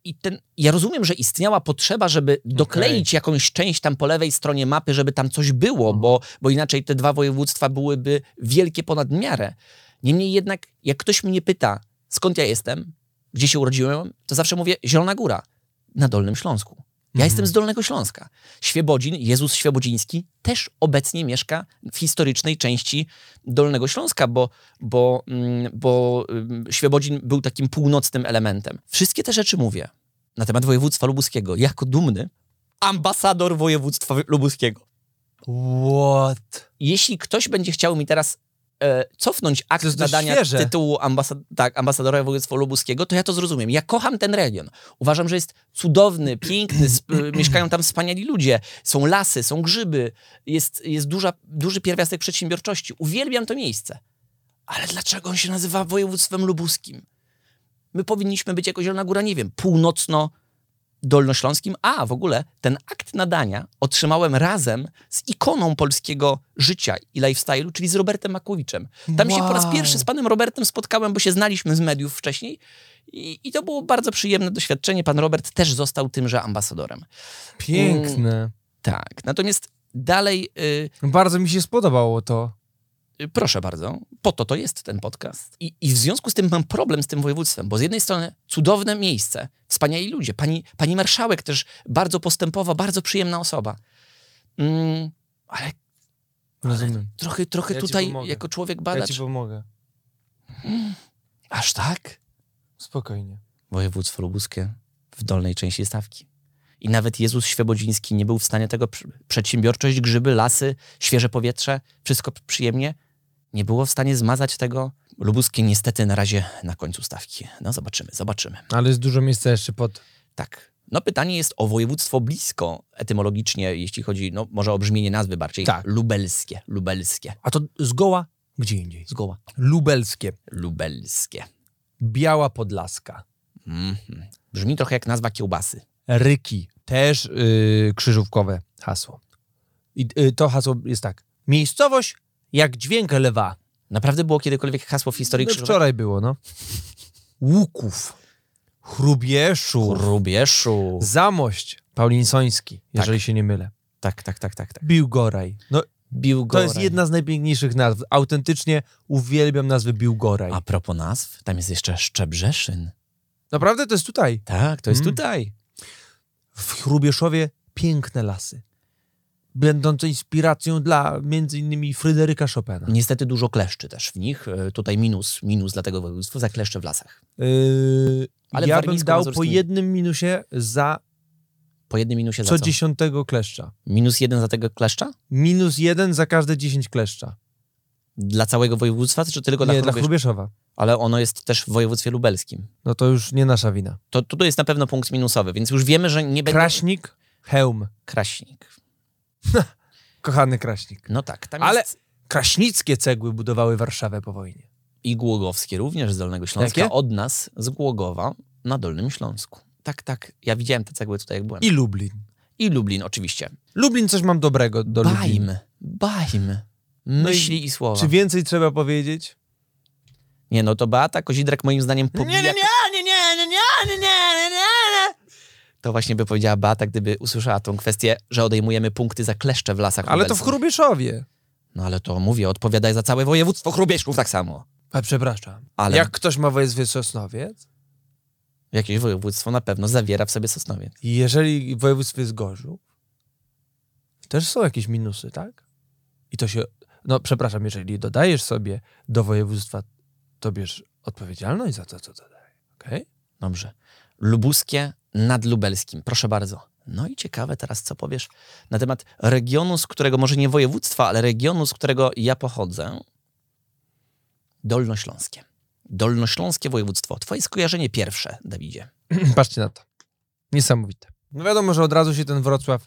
i ten, ja rozumiem, że istniała potrzeba, żeby dokleić jakąś część tam po lewej stronie mapy, żeby tam coś było, bo, bo inaczej te dwa województwa byłyby wielkie ponad miarę. Niemniej jednak, jak ktoś mnie pyta, skąd ja jestem, gdzie się urodziłem, to zawsze mówię Zielona Góra, na Dolnym Śląsku. Ja jestem z Dolnego Śląska. Świebodzin, Jezus Świebodziński, też obecnie mieszka w historycznej części Dolnego Śląska, bo, bo, mm, bo ym, Świebodzin był takim północnym elementem. Wszystkie te rzeczy mówię na temat województwa lubuskiego. Jako dumny ambasador województwa lubuskiego. What? Jeśli ktoś będzie chciał mi teraz e, cofnąć akt nadania świeże. tytułu ambasad tak, ambasadora województwa lubuskiego, to ja to zrozumiem. Ja kocham ten region. Uważam, że jest cudowny, piękny, mieszkają tam wspaniali ludzie, są lasy, są grzyby, jest, jest duża, duży pierwiastek przedsiębiorczości. Uwielbiam to miejsce. Ale dlaczego on się nazywa województwem lubuskim? My powinniśmy być jako Zielona Góra, nie wiem, północno dolnośląskim, a w ogóle ten akt nadania otrzymałem razem z ikoną polskiego życia i lifestyle'u, czyli z Robertem Makłowiczem. Tam się po raz Wow. pierwszy z panem Robertem spotkałem, bo się znaliśmy z mediów wcześniej i, i to było bardzo przyjemne doświadczenie. Pan Robert też został tymże ambasadorem. Piękne. Tak, natomiast dalej, y, Bardzo mi się spodobało to. Proszę bardzo, po to to jest ten podcast. I, I w związku z tym mam problem z tym województwem, bo z jednej strony cudowne miejsce, wspaniali ludzie, pani, pani marszałek też bardzo postępowa, bardzo przyjemna osoba. Mm, ale Rozumiem. trochę, trochę Ja tutaj jako człowiek Ja badacz. ci pomogę. Aż tak? Spokojnie. Województwo lubuskie w dolnej części stawki. I nawet Jezus Świebodziński nie był w stanie tego. pr- Przedsiębiorczość, grzyby, lasy, świeże powietrze, wszystko przyjemnie. Nie było w stanie zmazać tego. Lubuskie niestety na razie na końcu stawki. No zobaczymy, zobaczymy. Ale jest dużo miejsca jeszcze pod... Tak. No pytanie jest o województwo blisko etymologicznie, jeśli chodzi, no może o brzmienie nazwy bardziej. Tak. Lubelskie, lubelskie. A to zgoła gdzie indziej. Zgoła. Lubelskie. Lubelskie. Biała Podlaska. Mhm. Brzmi trochę jak nazwa kiełbasy. Ryki. Też yy, krzyżówkowe hasło. I yy, to hasło jest tak. Miejscowość jak dźwięk lewa. Naprawdę było kiedykolwiek hasło w historii No, krzyżowej? wczoraj było, no. Łuków. Chrubieszów. Rubieszu. Zamość. Paulinsoński, jeżeli się nie mylę. Tak, tak, tak, tak. tak. Biłgoraj. No, Biłgoraj. to jest jedna z najpiękniejszych nazw. Autentycznie uwielbiam nazwę Biłgoraj. A propos nazw, tam jest jeszcze Szczebrzeszyn. Naprawdę to jest tutaj. Tak, to jest Mm. tutaj. W Chrubieszowie piękne lasy. Będące inspiracją dla między innymi Fryderyka Chopina. Niestety dużo kleszczy też w nich. E, Tutaj minus, minus dla tego województwa, za kleszcze w lasach. Yy, Ale ja bym dał po jednym minusie za Po jednym minusie za co co? dziesiątego kleszcza. Minus jeden za tego kleszcza? Minus jeden za każde dziesięć kleszcza. Dla całego województwa, czy tylko dla Nie, dla Chrubiesz- Chrubieszowa. Ale ono jest też w województwie lubelskim. No to już nie nasza wina. To, to jest na pewno punkt minusowy, więc już wiemy, że nie będzie... Kraśnik, hełm. Kraśnik. Kochany Kraśnik. No tak, tam Ale- jest... Kraśnickie cegły budowały Warszawę po wojnie. I Głogowskie również z Dolnego Śląska. Jakie? Od nas, z Głogowa, na Dolnym Śląsku. Tak, tak. Ja widziałem te cegły tutaj, jak byłem. I Lublin. I Lublin oczywiście. Lublin coś mam dobrego do Lublin. Bajmy, bajmy. Myśli i słowa. Czy więcej trzeba powiedzieć? Nie no, to Beata Kozidrak moim zdaniem pobija... nie, nie, nie, nie, nie, nie, nie, nie, nie. To właśnie by powiedziała Beata, gdyby usłyszała tą kwestię, że odejmujemy punkty za kleszcze w lasach Ale to w lubelskich. Chrubieszowie. No ale to mówię, odpowiadaj za całe województwo Chrubieszków tak samo. A przepraszam. Ale Jak ktoś ma województwie Sosnowiec, jakieś województwo na pewno zawiera w sobie Sosnowiec. i jeżeli w województwie jest Gorzów, też są jakieś minusy, tak? I to się... No przepraszam, jeżeli dodajesz sobie do województwa, to bierz odpowiedzialność za to, co dodaje. Okej? Dobrze. Lubuskie nad lubelskim. Proszę bardzo. No i ciekawe teraz, co powiesz na temat regionu, z którego, może nie województwa, ale regionu, z którego ja pochodzę. Dolnośląskie. Dolnośląskie województwo. Twoje skojarzenie pierwsze, Dawidzie. Patrzcie na to. Niesamowite. No wiadomo, że od razu się ten Wrocław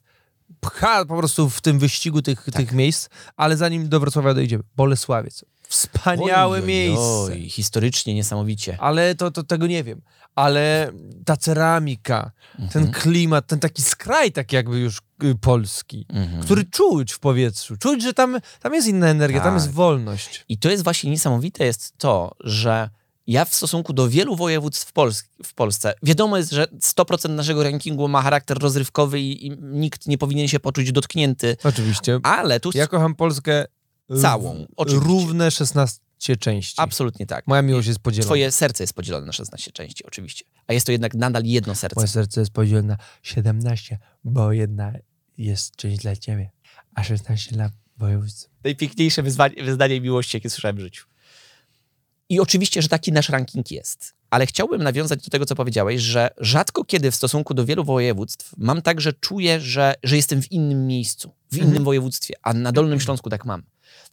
pcha po prostu w tym wyścigu tych, Tak. tych miejsc, ale zanim do Wrocławia dojdziemy, Bolesławiec. Wspaniałe Oj, miejsce. Oj, historycznie niesamowicie. Ale to, to tego nie wiem. Ale ta ceramika, ten klimat, ten taki skraj tak jakby już y, polski, Mhm. który czuć w powietrzu. Czuć, że tam, tam jest inna energia, tam Tak. jest wolność. I to jest właśnie niesamowite jest to, że ja w stosunku do wielu województw w, Pols w Polsce, wiadomo jest, że 100% naszego rankingu ma charakter rozrywkowy i, i nikt nie powinien się poczuć dotknięty, Oczywiście. ale tu Ja kocham Polskę Całą, oczywiście. równe 16 części. absolutnie tak. Moja miłość jest podzielona. Twoje serce jest podzielone na 16 części, oczywiście. A jest to jednak nadal jedno serce. Moje serce jest podzielone na 17, bo jedna jest część dla ciebie, a 16 dla województwa. Najpiękniejsze wyzwanie, wyznanie miłości, jakie słyszałem w życiu. I oczywiście, że taki nasz ranking jest. Ale chciałbym nawiązać do tego, co powiedziałeś, że rzadko kiedy w stosunku do wielu województw mam tak, że czuję, że, że jestem w innym miejscu, w innym województwie, a na Dolnym Śląsku tak mam.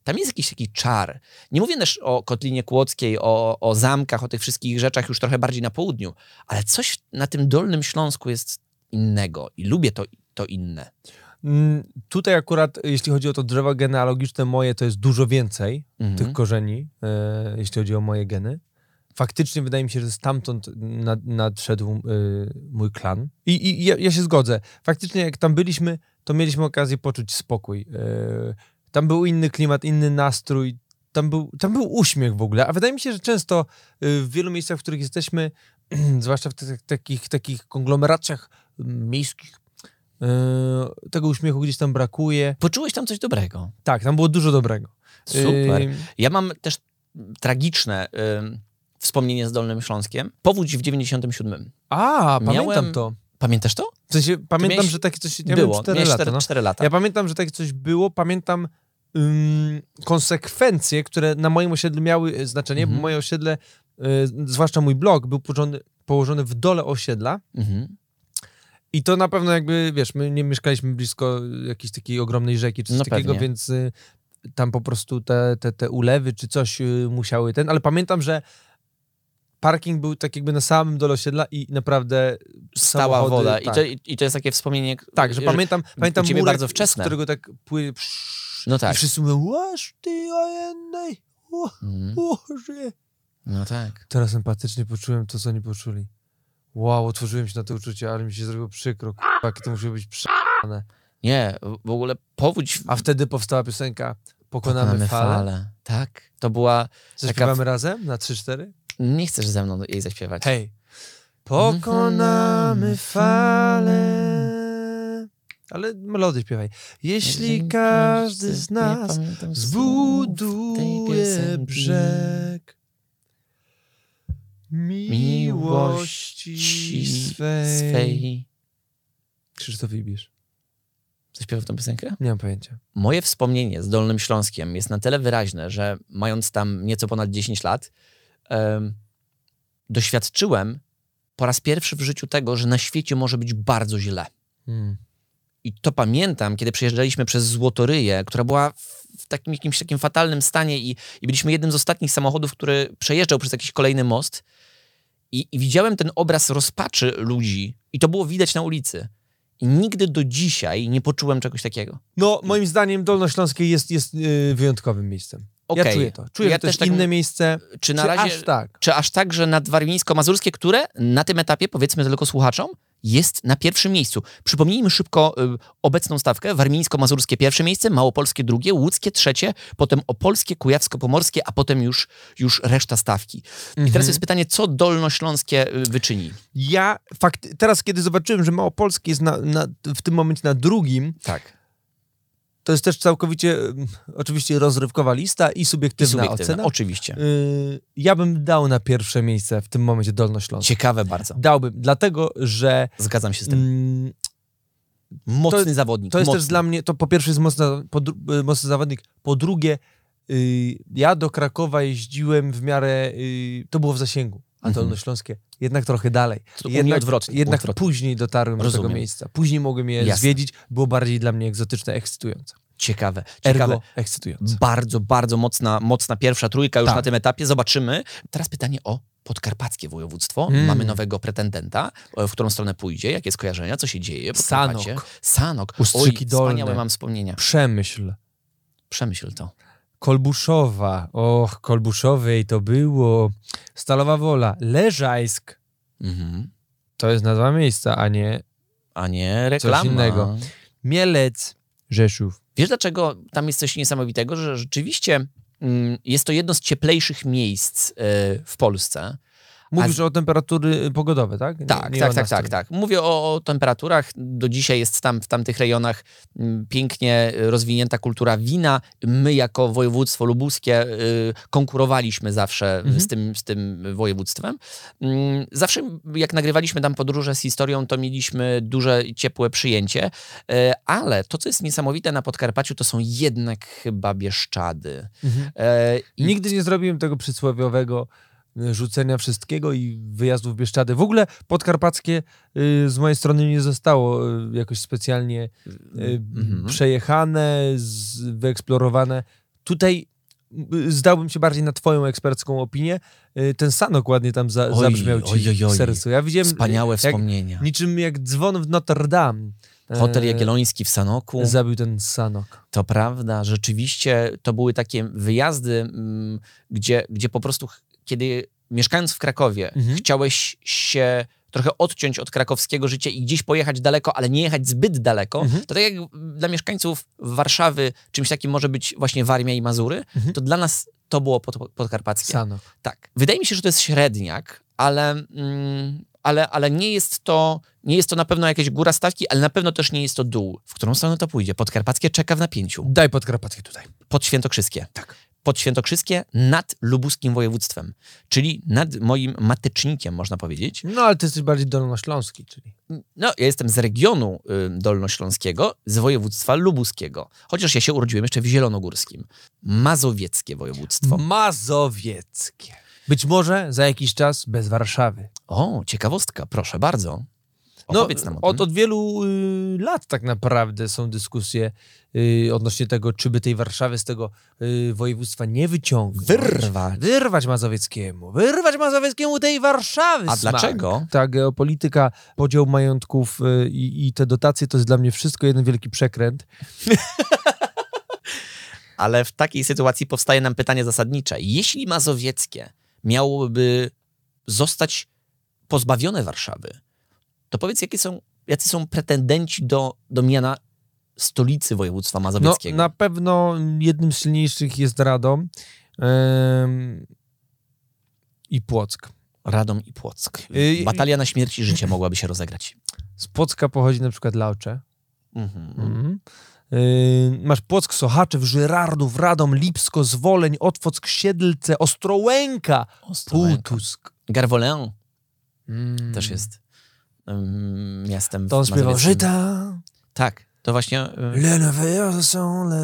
Tam jest jakiś taki czar. Nie mówię też o Kotlinie Kłodzkiej, o, o zamkach, o tych wszystkich rzeczach już trochę bardziej na południu, ale coś na tym Dolnym Śląsku jest innego i lubię to, to inne. Mm, Tutaj akurat, jeśli chodzi o to drzewo genealogiczne moje, to jest dużo więcej Mhm. tych korzeni, e, jeśli chodzi o moje geny. Faktycznie wydaje mi się, że stamtąd nad, nadszedł e, mój klan. I, i ja, ja się zgodzę. Faktycznie jak tam byliśmy, to mieliśmy okazję poczuć spokój. E, tam był inny klimat, inny nastrój, tam był, tam był uśmiech w ogóle. A wydaje mi się, że często e, w wielu miejscach, w których jesteśmy, zwłaszcza w takich, takich konglomeracjach miejskich, e, tego uśmiechu gdzieś tam brakuje. Poczułeś tam coś dobrego. Tak, tam było dużo dobrego. Super. Ym, Ja mam też tragiczne ym, wspomnienie z Dolnym Śląskiem. Powódź w 97. A, pamiętam Miałem- to. Pamiętasz to? W sensie, pamiętam, miałeś- że takie coś ja było. miałem 4 Miałeś lata. cztery- no. cztery lata. Ja pamiętam, że takie coś było. Pamiętam ym, konsekwencje, które na moim osiedlu miały znaczenie, Mhm. bo moje osiedle, y, zwłaszcza mój blok, był położony, położony w dole osiedla Mhm. I to na pewno jakby, wiesz, my nie mieszkaliśmy blisko jakiejś takiej ogromnej rzeki czy coś No takiego, pewnie. więc y, tam po prostu te, te, te ulewy czy coś y, musiały ten, ale pamiętam, że parking był tak jakby na samym dole osiedla i naprawdę Stała samochody- woda. Tak, I, to, I to jest takie wspomnienie. tak że pamiętam, pamiętam ciebie murek, bardzo wczesne. z którego tak płynie No tak. i wszyscy mówią, łaż ty ojennej, o Mhm. Boże. No tak. Teraz empatycznie poczułem to, co oni poczuli. Wow, otworzyłem się na to uczucie, ale mi się zrobiło przykro. K***a, jakie to musiało być prze***ane. Nie, w ogóle powódź. A wtedy powstała piosenka Pokonamy, falę. Tak. To była. Zaśpiewamy razem na 3-4? Nie chcesz ze mną jej zaśpiewać. Hej. Pokonamy falę. Ale melodię śpiewaj. Jeśli każdy z nas zbuduje brzeg miłości swej. swej. Krzysztof Ibisz. Zaśpiewał tę piosenkę? Nie mam pojęcia. Moje wspomnienie z Dolnym Śląskiem jest na tyle wyraźne, że mając tam nieco ponad 10 lat, em, doświadczyłem po raz pierwszy w życiu tego, że na świecie może być bardzo źle. Hmm. I to pamiętam, kiedy przejeżdżaliśmy przez Złotoryję, która była w w takim jakimś takim fatalnym stanie i, i byliśmy jednym z ostatnich samochodów, który przejeżdżał przez jakiś kolejny most i, i widziałem ten obraz rozpaczy ludzi i to było widać na ulicy. I nigdy do dzisiaj nie poczułem czegoś takiego. No, moim zdaniem Dolnośląskie jest, jest yy, wyjątkowym miejscem. Ja Okej. czuję to. Czuję, Ja to też tak- inne miejsce. Czy na Czy razie... aż tak? Czy aż tak, że nadwarmińsko-mazurskie, które na tym etapie, powiedzmy tylko słuchaczom, jest na pierwszym miejscu. Przypomnijmy szybko y, obecną stawkę. Warmińsko-mazurskie pierwsze miejsce, Małopolskie drugie, Łódzkie trzecie, potem Opolskie, Kujawsko-Pomorskie, a potem już, już reszta stawki. I teraz Mhm. jest pytanie, co Dolnośląskie y, wyczyni? Ja fakt, teraz, kiedy zobaczyłem, że Małopolskie jest na, na, w tym momencie na drugim, Tak. To jest też całkowicie mm, oczywiście rozrywkowa lista i I subiektywna, ocena. oczywiście. Yy, ja bym dał na pierwsze miejsce w tym momencie Dolnośląskie. Ciekawe bardzo. Dałbym, dlatego że Zgadzam się z tym. mm, Mocny to- zawodnik. to jest mocny. też dla mnie, to po pierwsze jest mocny, po y, mocny zawodnik, po drugie yy, ja do Krakowa jeździłem w miarę, yy, to było w zasięgu, a Mhm. Dolnośląskie jednak trochę dalej. To jednak odwrotnie, jednak odwrotnie. później dotarłem do Rozumiem. tego miejsca. Później mogłem je Jasne. zwiedzić, było bardziej dla mnie egzotyczne, ekscytujące. Ciekawe. Ciekawe. Ergo ekscytujące. Bardzo, bardzo mocna, mocna pierwsza trójka już Tak. na tym etapie. Zobaczymy. Teraz pytanie o podkarpackie województwo. Mm. Mamy nowego pretendenta. E, W którą stronę pójdzie? Jakie skojarzenia? Co się dzieje? Sanok. Sanok. Ustrzyki Oj, Dolne. wspaniałe mam wspomnienia. Przemyśl. Przemyśl to. Kolbuszowa. Och, Kolbuszowej to było. Stalowa Wola. Leżajsk. Mhm. To jest nazwa miejsca, a nie A nie reklama. innego. Mielec. Rzeszów. Wiesz dlaczego tam jest coś niesamowitego? Że rzeczywiście mm, jest to jedno z cieplejszych miejsc e, w Polsce. Mówisz o temperatury pogodowe, tak? Tak, tak, tak, tak, tak. Mówię o, o temperaturach. Do dzisiaj jest tam w tamtych rejonach mm, pięknie rozwinięta kultura wina. My jako województwo lubuskie y, konkurowaliśmy zawsze Mhm. z, tym, z tym województwem. Mm, Zawsze jak nagrywaliśmy tam podróże z historią, to mieliśmy duże, ciepłe przyjęcie. Y, Ale to, co jest niesamowite na Podkarpaciu, to są jednak chyba Bieszczady. Mhm. E, Nigdy nie zrobiłem tego przysłowiowego y, rzucenia wszystkiego i wyjazdu w Bieszczady. W ogóle podkarpackie y, z mojej strony nie zostało y, jakoś specjalnie y, Mhm. przejechane, z, wyeksplorowane. Tutaj y, zdałbym się bardziej na twoją ekspercką opinię. Y, Ten Sanok ładnie tam za, Oj, zabrzmiał ci oj, oj, w sercu. Ja widziałem Wspaniałe jak, wspomnienia. niczym jak dzwon w Notre Dame. Hotel E, Jagielloński w Sanoku. Zabił ten Sanok. To prawda, rzeczywiście to były takie wyjazdy, mm, gdzie, gdzie po prostu, kiedy mieszkając w Krakowie, Mhm. chciałeś się trochę odciąć od krakowskiego życia i gdzieś pojechać daleko, ale nie jechać zbyt daleko, Mhm. to tak jak dla mieszkańców Warszawy czymś takim może być właśnie Warmia i Mazury, Mhm. to dla nas to było pod, podkarpackie. Sanok. Tak. Wydaje mi się, że to jest średniak, ale, mm, ale, ale nie, jest to, nie jest to na pewno jakaś góra stawki, ale na pewno też nie jest to dół. W którą stronę to pójdzie? Podkarpackie czeka w napięciu. Daj podkarpackie tutaj. Podświętokrzyskie. Tak. Podświętokrzyskie nad lubuskim województwem, czyli nad moim matecznikiem, można powiedzieć. No ale ty jesteś bardziej dolnośląski, czyli. No, ja jestem z regionu y, dolnośląskiego, z województwa lubuskiego. Chociaż ja się urodziłem jeszcze w Zielonogórskim. Mazowieckie województwo. Mazowieckie. Być może za jakiś czas bez Warszawy. O, ciekawostka, proszę bardzo. Opowiedz nam o od, tym. od wielu y, lat tak naprawdę są dyskusje y, odnośnie tego, czy by tej Warszawy z tego y, województwa nie wyciągnąć. Wyrwać. Wyrwać Mazowieckiemu. Wyrwać Mazowieckiemu tej Warszawy. A smak. dlaczego? Ta geopolityka, podział majątków y, i te dotacje to jest dla mnie wszystko jeden wielki przekręt. Ale w takiej sytuacji powstaje nam pytanie zasadnicze. Jeśli Mazowieckie miałoby zostać pozbawione Warszawy, to powiedz, jakie są, jacy są pretendenci do, do miana stolicy województwa No, mazowieckiego? na pewno jednym z silniejszych jest Radom em, i Płock. Radom i Płock. Y, Batalia na śmierć i życie mogłaby się rozegrać. Z Płocka pochodzi na przykład Laocze. Mhm. Mhm. Yy, masz Płock, Sochaczew, Żyrardów, Radom, Lipsko, Zwoleń, Otwock, Siedlce, Ostrołęka, Ostrołęka. Półtusk. Garwoleon Mm. też jest miastem To on śpiewał. Żyta, Tak, to właśnie... y.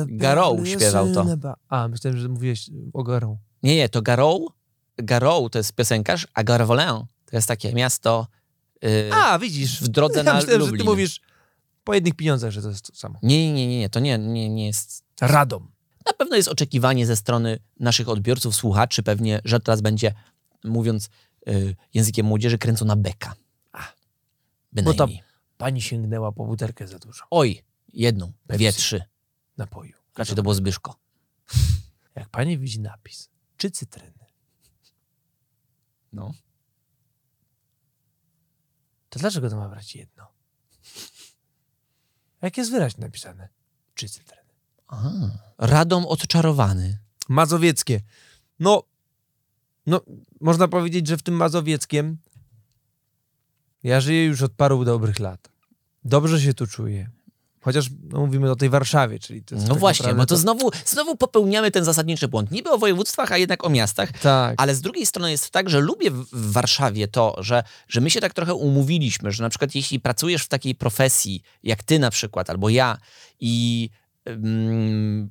Garou śpiewał to. A, myślałem, że mówiłeś o Garou. Nie, nie, to Garou, Garou to jest piosenkarz, a Garvoleon to jest takie miasto y, A, widzisz. w drodze ja na myślałem, że ty Lublin. mówisz po jednych pieniądzach, że to jest to samo. Nie, nie, nie, nie, to nie, nie, nie jest... Radom. Na pewno jest oczekiwanie ze strony naszych odbiorców, słuchaczy pewnie, że teraz będzie, mówiąc y, językiem młodzieży, kręcona beka. A, Bo tam bynajmniej. pani sięgnęła po butelkę za dużo Oj, jedną, Pepsi. dwie, trzy. napoju. Raczej to było Zbyszko. Jak pani widzi napis, czy cytryny, No. to dlaczego to ma brać jedno? Jak jest wyraźnie napisane, czy cytryny. Aha. Radom odczarowany. Mazowieckie. No, no, można powiedzieć, że w tym Mazowieckiem ja żyję już od paru dobrych lat. Dobrze się tu czuję. Chociaż no, mówimy o tej Warszawie, czyli to jest No tak właśnie, bo to znowu, znowu popełniamy ten zasadniczy błąd. Niby o województwach, a jednak o miastach. Tak. Ale z drugiej strony jest tak, że lubię w Warszawie to, że, że my się tak trochę umówiliśmy, że na przykład jeśli pracujesz w takiej profesji, jak ty na przykład, albo ja, i,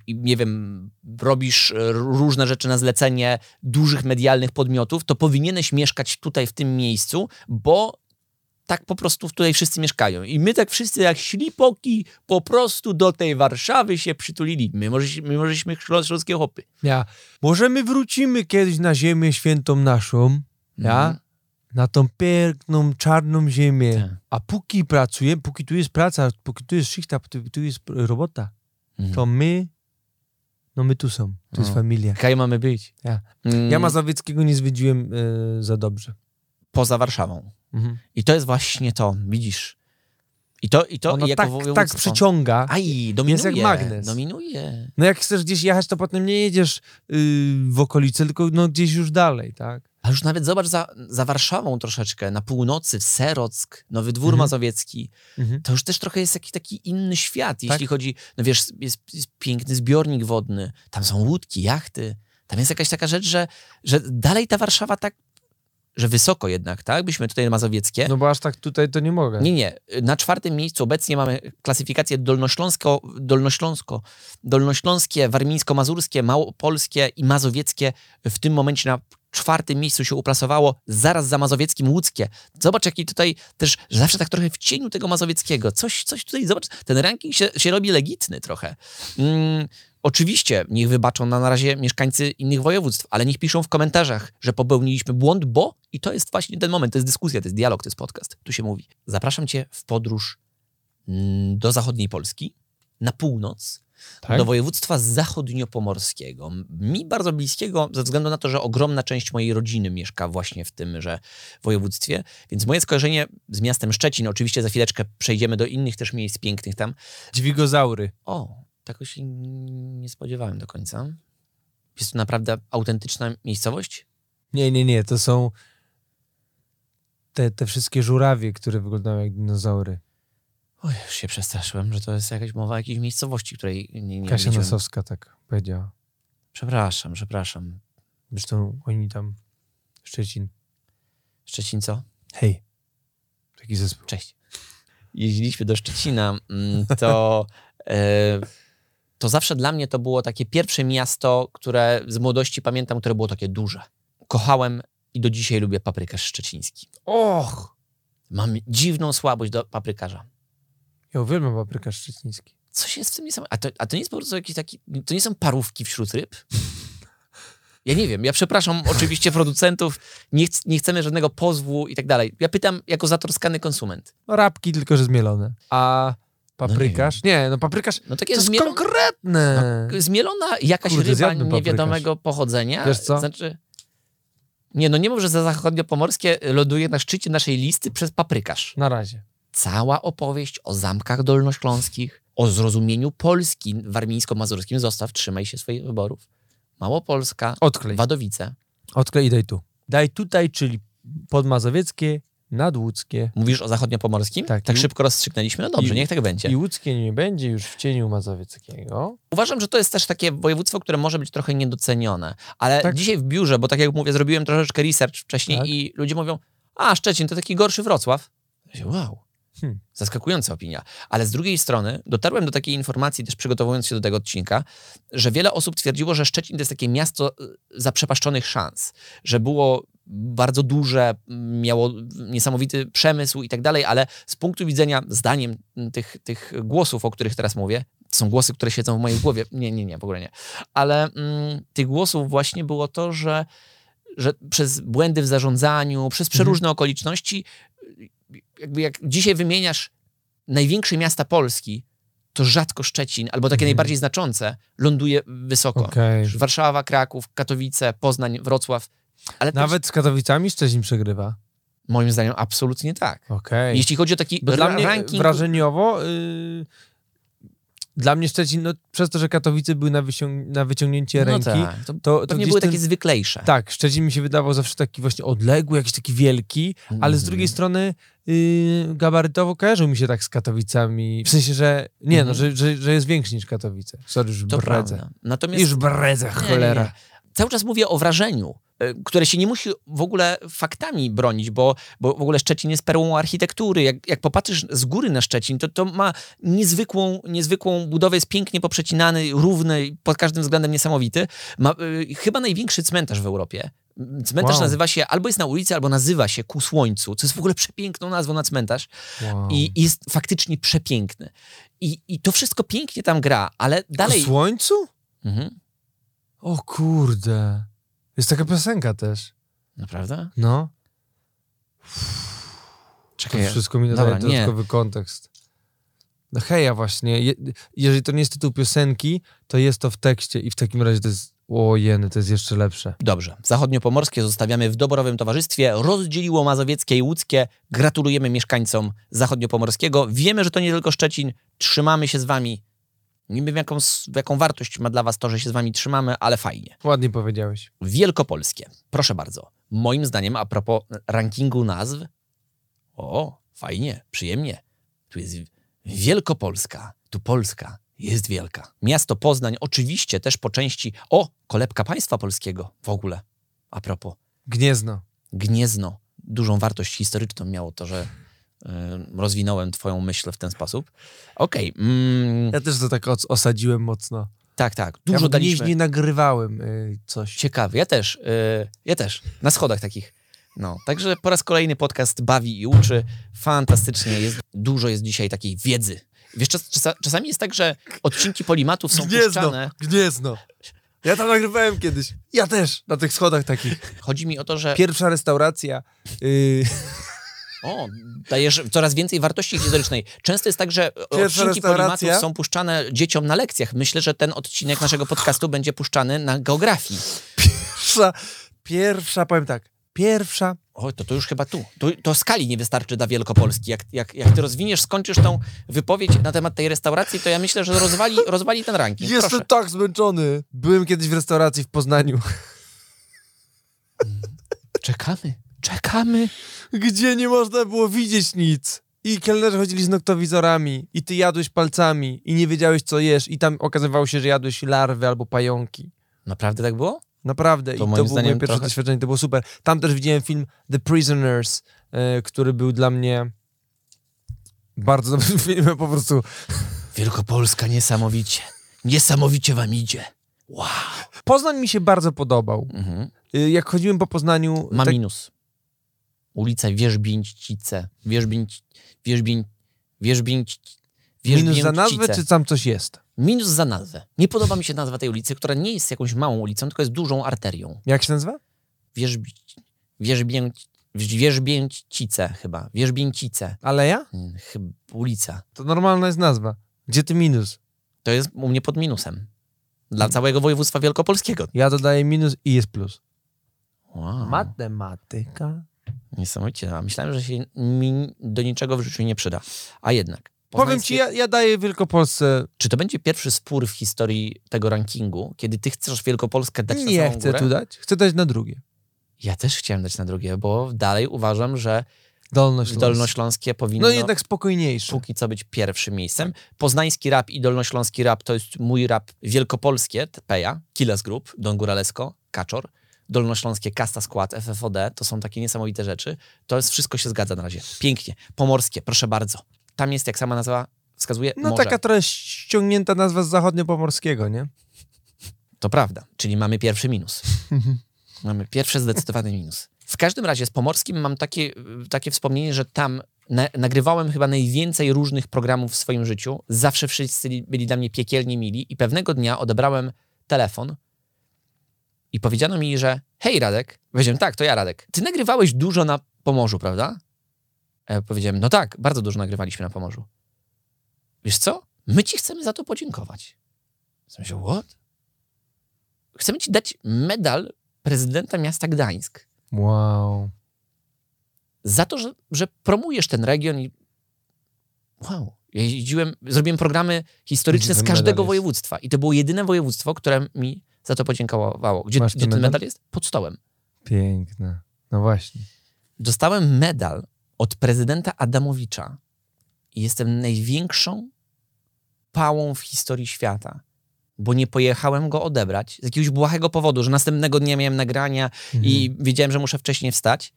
i nie wiem, robisz e, różne rzeczy na zlecenie dużych medialnych podmiotów, to powinieneś mieszkać tutaj w tym miejscu, bo tak po prostu tutaj wszyscy mieszkają. I my tak wszyscy jak ślipoki po prostu do tej Warszawy się przytulili. My może, my możeśmy śląskie hopy. Ja. Może my wrócimy kiedyś na ziemię świętą naszą, ja? Mhm. Na tą piękną, czarną ziemię. Tak. A póki pracujemy, póki tu jest praca, póki tu jest szychta, póki tu jest robota, Mhm. to my, no my tu są. To jest O. familia. Kaj mamy być. Ja. Mm, Ja Mazowieckiego nie zwiedziłem e, za dobrze. poza Warszawą. Mhm. I to jest właśnie to, widzisz. I to, i to Ono jako tak, województwo- tak przyciąga. Aj, dominuje. jak magnes. Dominuje. No jak chcesz gdzieś jechać, to potem nie jedziesz yy, w okolice, tylko no, gdzieś już dalej, tak? A już nawet zobacz za, za Warszawą troszeczkę, na północy, w Serock, Nowy Dwór Mhm. Mazowiecki. Mhm. To już też trochę jest jakiś taki inny świat, Tak. jeśli chodzi, no wiesz, jest, jest piękny zbiornik wodny, tam są łódki, jachty. Tam jest jakaś taka rzecz, że, że dalej ta Warszawa tak, że wysoko jednak, tak? Byśmy tutaj Mazowieckie. No bo aż tak tutaj to nie mogę. Nie, nie. Na czwartym miejscu obecnie mamy klasyfikację dolnośląsko, dolnośląsko, dolnośląskie, warmińsko-mazurskie, małopolskie i mazowieckie. W tym momencie na czwartym miejscu się uplasowało, zaraz za mazowieckim łódzkie. Zobacz, jaki tutaj też, zawsze tak trochę w cieniu tego mazowieckiego. Coś, coś tutaj, zobacz, ten ranking się, się robi legitny trochę. Mm, oczywiście, niech wybaczą na, razie mieszkańcy innych województw, ale niech piszą w komentarzach, że popełniliśmy błąd, bo i to jest właśnie ten moment, to jest dyskusja, to jest dialog, to jest podcast. Tu się mówi. Zapraszam cię w podróż mm, do zachodniej Polski, na północ, Tak? do województwa zachodniopomorskiego. Mi bardzo bliskiego, ze względu na to, że ogromna część mojej rodziny mieszka właśnie w tymże województwie, więc moje skojarzenie z miastem Szczecin, oczywiście za chwileczkę przejdziemy do innych też miejsc pięknych tam. Dźwigozaury. O, tego się nie spodziewałem do końca. Jest to naprawdę autentyczna miejscowość? Nie, nie, nie, to są te, te wszystkie żurawie, które wyglądają jak dinozaury. Oj, już się przestraszyłem, że to jest jakaś mowa o jakiejś miejscowości, której nie, nie Kasia wiedziałem. Nosowska tak powiedziała. Przepraszam, przepraszam. Zresztą oni tam, Szczecin. Szczecin co? Hej. Taki zespół. Cześć. Jeździliśmy do Szczecina, mm, to, e, to zawsze dla mnie to było takie pierwsze miasto, które z młodości pamiętam, które było takie duże. Kochałem i do dzisiaj lubię paprykarz szczeciński. Och! Mam dziwną słabość do paprykarza. Ja uwielbiam paprykarz szczeciński. Coś jest w tym niesamowite. A to, a to nie jest po prostu jakiś taki... To nie są parówki wśród ryb? Ja nie wiem. Ja przepraszam oczywiście producentów. Nie, ch nie chcemy żadnego pozwu i tak dalej. Ja pytam jako zatroskany konsument. No rabki, tylko że zmielone. A paprykarz? nie, no paprykarz No to takie jest zmielone, konkretne. zmielona jakaś Kurde, ryba niewiadomego pochodzenia. Wiesz co? Znaczy... Nie, no nie mów, że za zachodniopomorskie ląduje na szczycie naszej listy przez paprykarz. Na razie. Cała opowieść o zamkach dolnośląskich, o zrozumieniu Polski warmińsko-mazurskim, zostaw, trzymaj się swoich wyborów. Małopolska, Odklej. Wadowice. Odklej i daj tu. Daj tutaj, czyli podmazowieckie, nadłódzkie. Mówisz o zachodniopomorskim? Tak. Tak I- szybko rozstrzyknęliśmy? No dobrze, i- niech tak będzie. I łódzkie nie będzie już w cieniu mazowieckiego. Uważam, że to jest też takie województwo, które może być trochę niedocenione. Ale Tak. dzisiaj w biurze, bo tak jak mówię, zrobiłem troszeczkę research wcześniej Tak. i ludzie mówią, a Szczecin to taki gorszy Wrocław. Wow. Hmm. Zaskakująca opinia. Ale z drugiej strony dotarłem do takiej informacji, też przygotowując się do tego odcinka, że wiele osób twierdziło, że Szczecin to jest takie miasto y, zaprzepaszczonych szans, że było bardzo duże, miało niesamowity przemysł i tak dalej, ale z punktu widzenia, zdaniem tych, tych głosów, o których teraz mówię, to są głosy, które siedzą w mojej głowie, nie, nie, nie, w ogóle nie, ale mm, tych głosów właśnie było to, że, że przez błędy w zarządzaniu, przez przeróżne okoliczności, y, jakby jak dzisiaj wymieniasz największe miasta Polski, to rzadko Szczecin, albo takie Mhm. najbardziej znaczące, ląduje wysoko. Okej. Warszawa, Kraków, Katowice, Poznań, Wrocław. Ale też, Nawet z Katowicami Szczecin przegrywa. moim zdaniem absolutnie tak. Okej. Jeśli chodzi o taki Bo dla mnie ranking... wrażeniowo... y, dla mnie Szczecin, no, przez to, że Katowice były na, wyciąg- na wyciągnięcie no ręki, tak, to to, to gdzieś były ten- takie zwyklejsze. Tak, Szczecin mi się wydawał zawsze taki właśnie odległy, jakiś taki wielki, ale z Mhm. drugiej strony yy, gabarytowo kojarzył mi się tak z Katowicami. W sensie, że nie, Mhm. no, że, że, że jest większy niż Katowice. Sorry, już To bredzę. Natomiast Już bredzę, Nie, cholera. nie, nie. Cały czas mówię o wrażeniu, y, które się nie musi w ogóle faktami bronić, bo, bo w ogóle Szczecin jest perłą architektury. Jak, jak popatrzysz z góry na Szczecin, to, to ma niezwykłą, niezwykłą budowę, jest pięknie poprzecinany, równy, pod każdym względem niesamowity. Ma y, chyba największy cmentarz w Europie. Cmentarz Wow. nazywa się, albo jest na ulicy, albo nazywa się Ku Słońcu, co jest w ogóle przepiękną nazwą na cmentarz. Wow. I jest faktycznie przepiękny. I, I to wszystko pięknie tam gra, ale dalej... O słońcu? Mhm. O kurde. Jest taka piosenka też. Naprawdę? No. To Czekaj, wszystko mi Dobra, nadaje nie. dodatkowy kontekst. No heja właśnie. Je, jeżeli to nie jest tytuł piosenki, to jest to w tekście i w takim razie to jest... O jeny, to jest jeszcze lepsze. Dobrze. Zachodniopomorskie zostawiamy w doborowym towarzystwie. Rozdzieliło mazowieckie i łódzkie. Gratulujemy mieszkańcom zachodniopomorskiego. Wiemy, że to nie tylko Szczecin. Trzymamy się z wami. Nie wiem, jaką, jaką wartość ma dla was to, że się z wami trzymamy, ale fajnie. Ładnie powiedziałeś. Wielkopolskie. Proszę bardzo. Moim zdaniem, a propos rankingu nazw, o, fajnie, przyjemnie. Tu jest Wielkopolska, tu Polska jest wielka. Miasto Poznań, oczywiście też po części, o, kolebka państwa polskiego w ogóle. A propos, Gniezno. Gniezno, dużą wartość historyczną miało to, że rozwinąłem twoją myśl w ten sposób. Okej, mm, Ja też to tak os- osadziłem mocno. tak, tak, Dużo ja daliśmy. nie nagrywałem y, coś. Ciekawy, ja też, y, ja też, na schodach takich. No, także po raz kolejny podcast bawi i uczy. Fantastycznie jest, dużo jest dzisiaj takiej wiedzy. Wiesz, czas, czasa, czasami jest tak, że odcinki polimatów są puszczane. Gniezno. Ja tam nagrywałem kiedyś. Ja też. Na tych schodach takich. Chodzi mi o to, że Pierwsza restauracja. y, o, dajesz coraz więcej wartości historycznej. Często jest tak, że Pierwsza odcinki polimatów są puszczane dzieciom na lekcjach. Myślę, że ten odcinek naszego podcastu będzie puszczany na geografii. pierwsza, pierwsza, powiem tak. Pierwsza. Oj, to, to już chyba tu. tu. To skali nie wystarczy dla Wielkopolski. Jak, jak, jak ty rozwiniesz, skończysz tą wypowiedź na temat tej restauracji, to ja myślę, że rozwali, rozwali ten ranking. Jestem Proszę. tak zmęczony. Byłem kiedyś w restauracji w Poznaniu, Czekamy, czekamy. gdzie nie można było widzieć nic. I kelnerzy chodzili z noktowizorami. I ty jadłeś palcami. I nie wiedziałeś, co jesz. I tam okazywało się, że jadłeś larwy albo pająki. Naprawdę tak było? Naprawdę. To I to moim było zdaniem moje pierwsze trochę- doświadczenie. To było super. Tam też widziałem film The Prisoners, e, który był dla mnie bardzo dobrym filmem po prostu. Wielkopolska niesamowicie. Niesamowicie wam idzie. Wow. Poznań mi się bardzo podobał. Mhm. Y, Jak chodziłem po Poznaniu... Ma tak- minus. Ulica Wierzbięcice, Wierzbięć, Wierzbięć, Wierzbięć, Minus za nazwę, czy tam coś jest? Minus za nazwę. Nie podoba mi się nazwa tej ulicy, która nie jest jakąś małą ulicą, tylko jest dużą arterią. Jak się nazywa? Wierzbięć, Wierzbięcice chyba, Wierzbięcice, Aleja? Hmm, chyba ulica. To normalna jest nazwa. Gdzie ty minus? To jest u mnie pod minusem. Dla całego województwa wielkopolskiego. Ja dodaję minus i jest plus. Wow. Matematyka. Niesamowicie. A myślałem, że się mi do niczego w życiu nie przyda. A jednak. Powiem ci, ja, ja daję Wielkopolsce. Czy to będzie pierwszy spór w historii tego rankingu, kiedy ty chcesz Wielkopolskę dać na Nie chcę górę? tu dać. Chcę dać na drugie. Ja też chciałem dać na drugie, bo dalej uważam, że Dolnośląskie. Dolnośląskie powinno No jednak spokojniejsze. póki co być pierwszym miejscem. Poznański rap i dolnośląski rap to jest mój rap wielkopolskie, Peja, Kiles Group, Don Góralesko, Kaczor. Dolnośląskie Kasta Skład, FFOD, to są takie niesamowite rzeczy. To jest, wszystko się zgadza na razie. Pięknie. Pomorskie, proszę bardzo. Tam jest, jak sama nazwa wskazuje, No morze. taka trochę ściągnięta nazwa z zachodniopomorskiego, nie? To prawda, czyli mamy pierwszy minus. mamy pierwszy zdecydowany minus. W każdym razie z Pomorskim mam takie, takie wspomnienie, że tam na, nagrywałem chyba najwięcej różnych programów w swoim życiu. Zawsze wszyscy byli dla mnie piekielnie mili i pewnego dnia odebrałem telefon i powiedziano mi, że hej Radek, powiedziałem tak, to ja Radek, ty nagrywałeś dużo na Pomorzu, prawda? A ja powiedziałem, no tak, bardzo dużo nagrywaliśmy na Pomorzu. Wiesz co? My ci chcemy za to podziękować. Myślę, what? Chcemy ci dać medal prezydenta miasta Gdańsk Wow. za to, że, że promujesz ten region i wow. Ja jeździłem, zrobiłem programy historyczne z każdego województwa i to było jedyne województwo, które mi za to podziękowało. Gdzie, gdzie ten medal? medal jest? Pod stołem. Piękne. No właśnie. Dostałem medal od prezydenta Adamowicza i jestem największą pałą w historii świata, bo nie pojechałem go odebrać z jakiegoś błahego powodu, że następnego dnia miałem nagrania i wiedziałem, że muszę wcześniej wstać.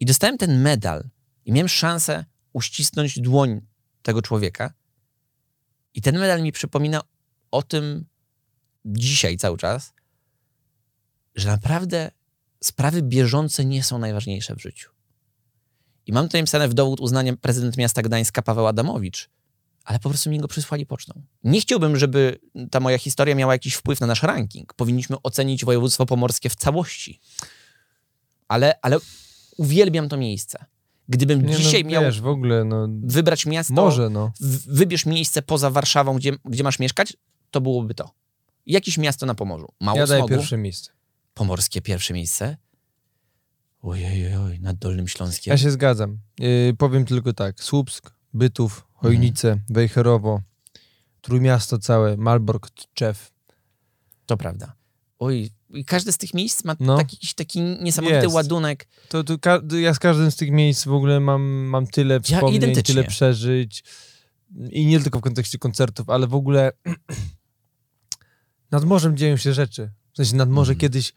I dostałem ten medal i miałem szansę uścisnąć dłoń tego człowieka. I ten medal mi przypomina o tym dzisiaj cały czas, że naprawdę sprawy bieżące nie są najważniejsze w życiu. I mam tutaj napisane w dowód uznania prezydent miasta Gdańska Paweł Adamowicz, ale po prostu mi go przysłali pocztą. Nie chciałbym, żeby ta moja historia miała jakiś wpływ na nasz ranking. Powinniśmy ocenić województwo pomorskie w całości. Ale, ale uwielbiam to miejsce. Gdybym Nie, dzisiaj no, miał Wiesz, w ogóle, no... wybrać miasto, Może, no. wybierz miejsce poza Warszawą, gdzie, gdzie masz mieszkać, to byłoby to. Jakieś miasto na Pomorzu. Mało Ja daję smogu. pierwsze miejsce. Pomorskie pierwsze miejsce. Ojej, oj, oj, nad Dolnym Śląskiem. Ja się zgadzam. Yy, powiem tylko tak. Słupsk, Bytów, Chojnice, Mhm. Wejherowo, Trójmiasto całe, Malbork, Tczew. To prawda. Oj, i każde z tych miejsc ma No. taki, jakiś taki niesamowity Jest. ładunek. To, to ja z każdym z tych miejsc w ogóle mam, mam tyle wspomnień, identycznie. tyle przeżyć. I nie tylko w kontekście koncertów, ale w ogóle nad morzem dzieją się rzeczy. W sensie nad morze Mhm. kiedyś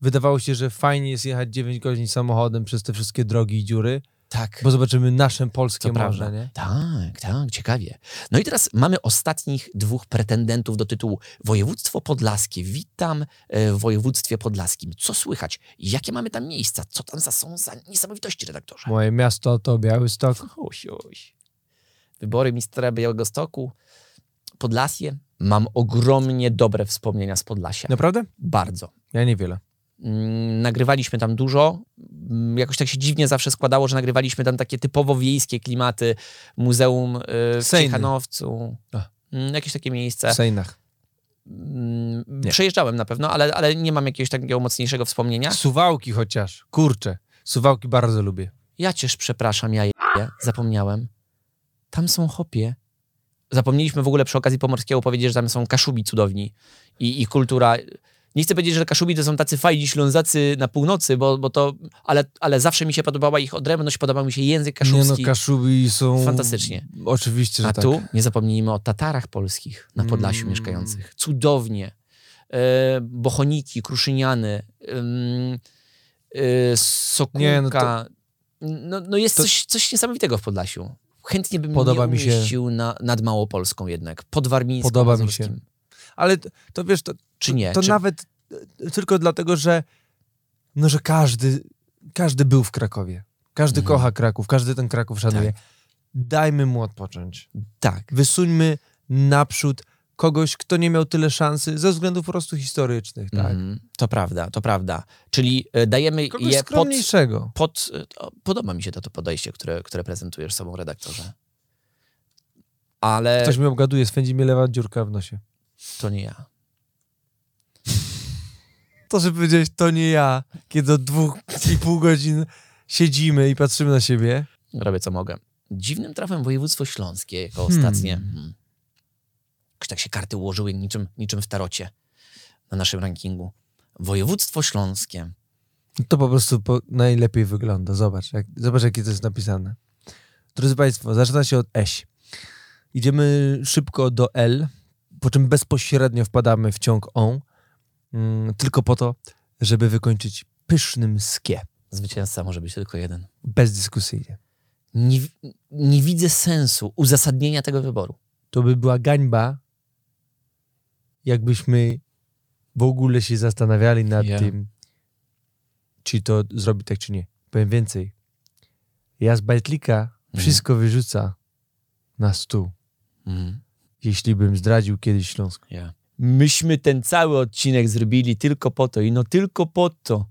wydawało się, że fajnie jest jechać 9 godzin samochodem przez te wszystkie drogi i dziury, Tak. bo zobaczymy nasze polskie To morze, prawda. nie? Tak, tak, ciekawie. No i teraz mamy ostatnich dwóch pretendentów do tytułu Województwo Podlaskie. Witam e, w województwie podlaskim. Co słychać? Jakie mamy tam miejsca? Co tam za, są za niesamowitości, redaktorze? Moje miasto to Białystok. Oś, oś. Wybory mistra Białegostoku, Podlasie. Mam ogromnie dobre wspomnienia z Podlasia. Naprawdę? Bardzo. Ja niewiele. Mm, nagrywaliśmy tam dużo. Mm, Jakoś tak się dziwnie zawsze składało, że nagrywaliśmy tam takie typowo wiejskie klimaty. Muzeum y, w Sejny. Ciechanowcu. Mm, Jakieś takie W miejsce. Sejnach. Mm, Nie. Przejeżdżałem na pewno, ale, ale nie mam jakiegoś takiego mocniejszego wspomnienia. Suwałki chociaż. Kurczę. Suwałki bardzo lubię. Ja cię przepraszam, ja je, zapomniałem. Tam są hopie. Zapomnieliśmy w ogóle przy okazji Pomorskiego powiedzieć, że tam są kaszubi cudowni i, kultura. Nie chcę powiedzieć, że kaszubi to są tacy fajni ślązacy na północy, bo, bo to, ale, ale zawsze mi się podobała ich odrębność, podobał mi się język Nie no, kaszubski. kaszubi są... Fantastycznie. Oczywiście, że A tak. tu nie zapomnijmy o Tatarach polskich na Podlasiu Mm. mieszkających. Cudownie. E, bochoniki, kruszyniany, e, sokółka. Nie, no no, to- no, jest to- coś, coś niesamowitego w Podlasiu. Chętnie bym Podoba nie mi się- umieścił na, nad Małopolską jednak. Podwarmińską, Podoba mi się. Ale to, to wiesz, to, Czy nie? to Czy- nawet e, tylko dlatego, że no, że każdy, każdy był w Krakowie. Każdy Mhm. kocha Kraków, każdy ten Kraków szanuje. Tak. Dajmy mu odpocząć. Tak. Wysuńmy naprzód kogoś, kto nie miał tyle szansy ze względów po prostu historycznych, tak? Mhm. To prawda, to prawda. Czyli e, dajemy Kogoś je pod, pod... e, Podoba mi się to, to podejście, które, które prezentujesz sobą, redaktorze. Ale Ktoś mnie obgaduje, swędzi mnie lewa dziurka w nosie. to nie ja. To, że powiedziałeś, to nie ja, kiedy od dwóch i pół godzin siedzimy i patrzymy na siebie. Robię co mogę. Dziwnym trafem województwo śląskie jako Hmm. ostatnie. Hmm. Tak się karty ułożyły niczym, niczym w tarocie na naszym rankingu. Województwo śląskie. To po prostu po, najlepiej wygląda. Zobacz, jak, zobacz, jakie to jest napisane. Drodzy Państwo, zaczyna się od Eś. Idziemy szybko do L, po czym bezpośrednio wpadamy w ciąg on, mm, tylko po to, żeby wykończyć pysznym skie. Zwycięzca może być tylko jeden. Bezdyskusyjnie. Nie, nie widzę sensu uzasadnienia tego wyboru. To by była gańba, jakbyśmy w ogóle się zastanawiali nad Ja. tym, czy to zrobić tak, czy nie. Powiem więcej. Ja z Bajtlika wszystko wyrzuca na stół. Mhm. jeśli bym zdradził kiedyś Śląsk. Ja. Myśmy ten cały odcinek zrobili tylko po to i no tylko po to,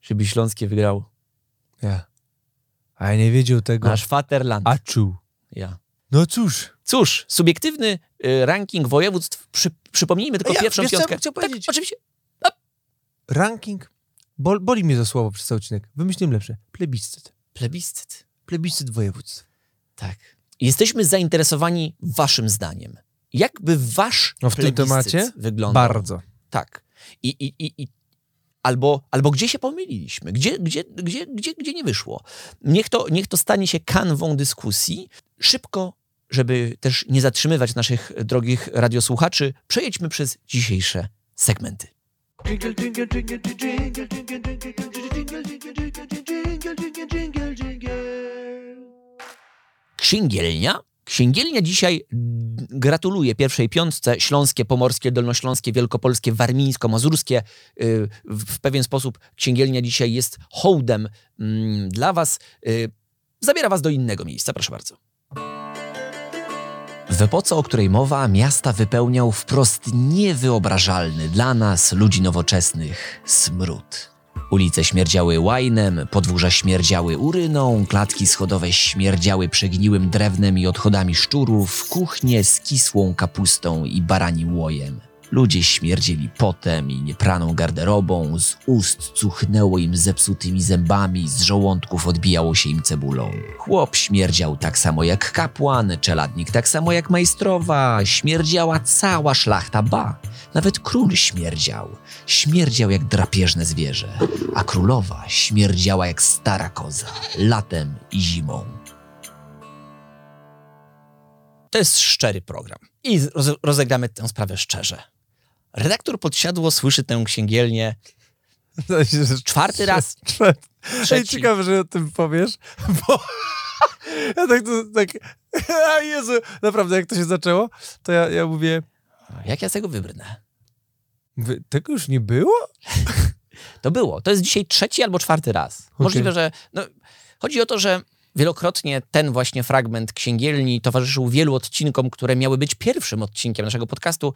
żeby Śląskie wygrało. Ja. A ja nie wiedział tego. Nasz Vaterland. A czuł. Ja. No cóż. Cóż, subiektywny ranking województw. Przy, przypomnijmy tylko Ja, pierwszą wiesz co ja piątkę. chciał tak, powiedzieć? oczywiście. Ranking. Bol, boli mnie to słowo przez cały odcinek. Wymyśliłem lepsze. Plebiscyt. Plebiscyt. Plebiscyt województw. Tak. Jesteśmy zainteresowani waszym zdaniem. Jakby wasz No w tym temacie wyglądał? Bardzo. Tak. I, i, i, i albo, albo gdzie się pomyliliśmy, gdzie, gdzie, gdzie, gdzie, gdzie nie wyszło. Niech to, niech to stanie się kanwą dyskusji. Szybko, żeby też nie zatrzymywać naszych drogich radiosłuchaczy, przejedźmy przez dzisiejsze segmenty. Księgielnia. Księgielnia dzisiaj mm, gratuluje pierwszej piątce śląskie, pomorskie, dolnośląskie, wielkopolskie, warmińsko-mazurskie. Y, W pewien sposób księgielnia dzisiaj jest hołdem mm, dla was. Y, Zabiera was do innego miejsca, proszę bardzo. W epoce, o której mowa, miasta wypełniał wprost niewyobrażalny dla nas, ludzi nowoczesnych, smród. Ulice śmierdziały łajnem, podwórza śmierdziały uryną, klatki schodowe śmierdziały przegniłym drewnem i odchodami szczurów, kuchnie z kisłą kapustą i baranim łojem. Ludzie śmierdzieli potem i niepraną garderobą, z ust cuchnęło im zepsutymi zębami, z żołądków odbijało się im cebulą. Chłop śmierdział tak samo jak kapłan, czeladnik tak samo jak majstrowa, śmierdziała cała szlachta, ba, nawet król śmierdział. Śmierdział jak drapieżne zwierzę, a królowa śmierdziała jak stara koza, latem i zimą. To jest szczery program i roz- rozegramy tę sprawę szczerze. Redaktor podsiadło słyszy tę księgielnię czwarty raz, trzeci. ciekawe, że o tym powiesz, bo ja tak to, tak, a Jezu, naprawdę, jak to się zaczęło, to ja, ja mówię, Jak ja z tego wybrnę? wy, tego już nie było? To było. To jest dzisiaj trzeci albo czwarty raz. Możliwe, że. No, chodzi o to, że wielokrotnie ten właśnie fragment księgielni towarzyszył wielu odcinkom, które miały być pierwszym odcinkiem naszego podcastu.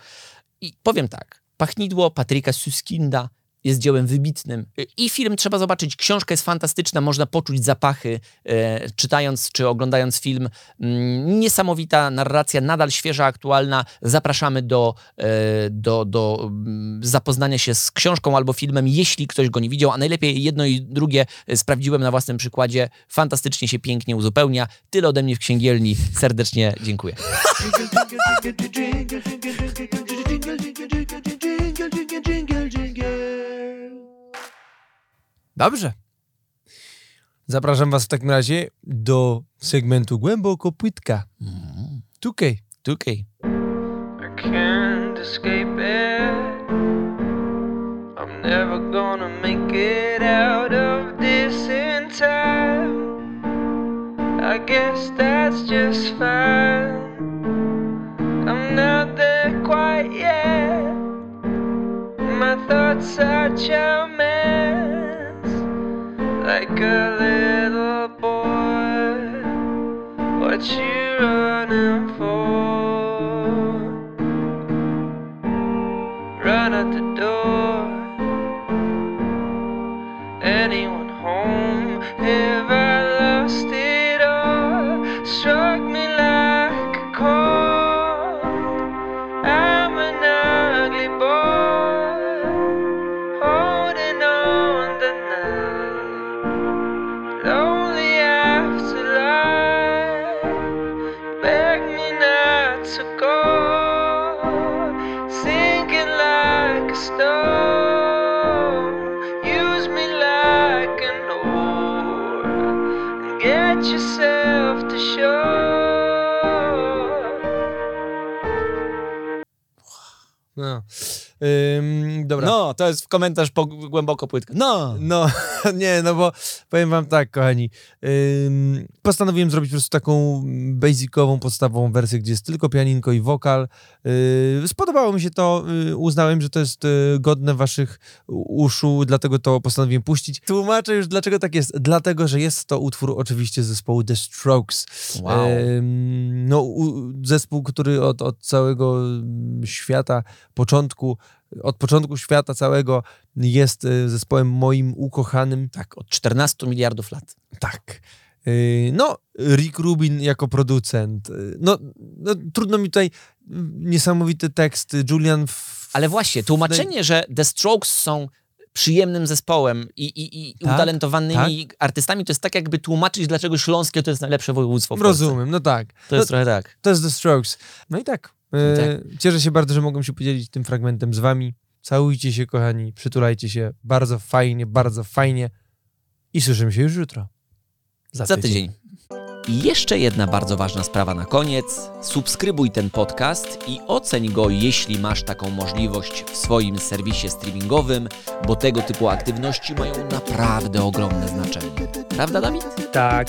I powiem tak. Pachnidło Patryka Suskinda jest dziełem wybitnym. I film trzeba zobaczyć. Książka jest fantastyczna, można poczuć zapachy, e, czytając czy oglądając film. Mm, niesamowita narracja, nadal świeża, aktualna. Zapraszamy do, e, do, do mm, zapoznania się z książką albo filmem, jeśli ktoś go nie widział, a najlepiej jedno i drugie e, sprawdziłem na własnym przykładzie. Fantastycznie się pięknie uzupełnia. Tyle ode mnie w księgielni. Serdecznie dziękuję. Dobrze. Zapraszam was w takim razie do segmentu Głęboko Płytka. Mm, Tukej. Tukej. I can't escape it. I'm never gonna make it out of this in time. I guess that's just fine. I'm not there quite yet. My thoughts are mess. Like a little boy. What you running for? Run out the door. To jest komentarz po, głęboko płytko. No! No, nie, no bo powiem wam tak, kochani. Ym, postanowiłem zrobić po prostu taką basicową, podstawową wersję, gdzie jest tylko pianinko i wokal. Yy, spodobało mi się to, yy, uznałem, że to jest yy, godne waszych uszu, dlatego to postanowiłem puścić. Tłumaczę już, dlaczego tak jest. Dlatego, że jest to utwór oczywiście zespołu The Strokes. Wow. No, u, zespół, który od, od całego świata, początku, od początku świata całego jest y, zespołem moim ukochanym. Tak, od 14 miliardów lat. Tak. Y, No, Rick Rubin jako producent. Y, No, no trudno mi tutaj niesamowity tekst. Julian. F- Ale właśnie, tłumaczenie, że The Strokes są przyjemnym zespołem i, i, i Tak, utalentowanymi artystami, to jest tak jakby tłumaczyć, dlaczego Śląskie to jest najlepsze województwo w Polsce. Rozumiem, no tak. To jest no, trochę tak. to jest The Strokes. No i tak. Y, tak. Cieszę się bardzo, że mogłem się podzielić tym fragmentem z wami. Całujcie się, kochani, przytulajcie się. Bardzo fajnie, bardzo fajnie. I słyszymy się już jutro. Za tydzień. I jeszcze jedna bardzo ważna sprawa na koniec. Subskrybuj ten podcast i oceń go, jeśli masz taką możliwość w swoim serwisie streamingowym, bo tego typu aktywności mają naprawdę ogromne znaczenie. Prawda, Dawid? Tak.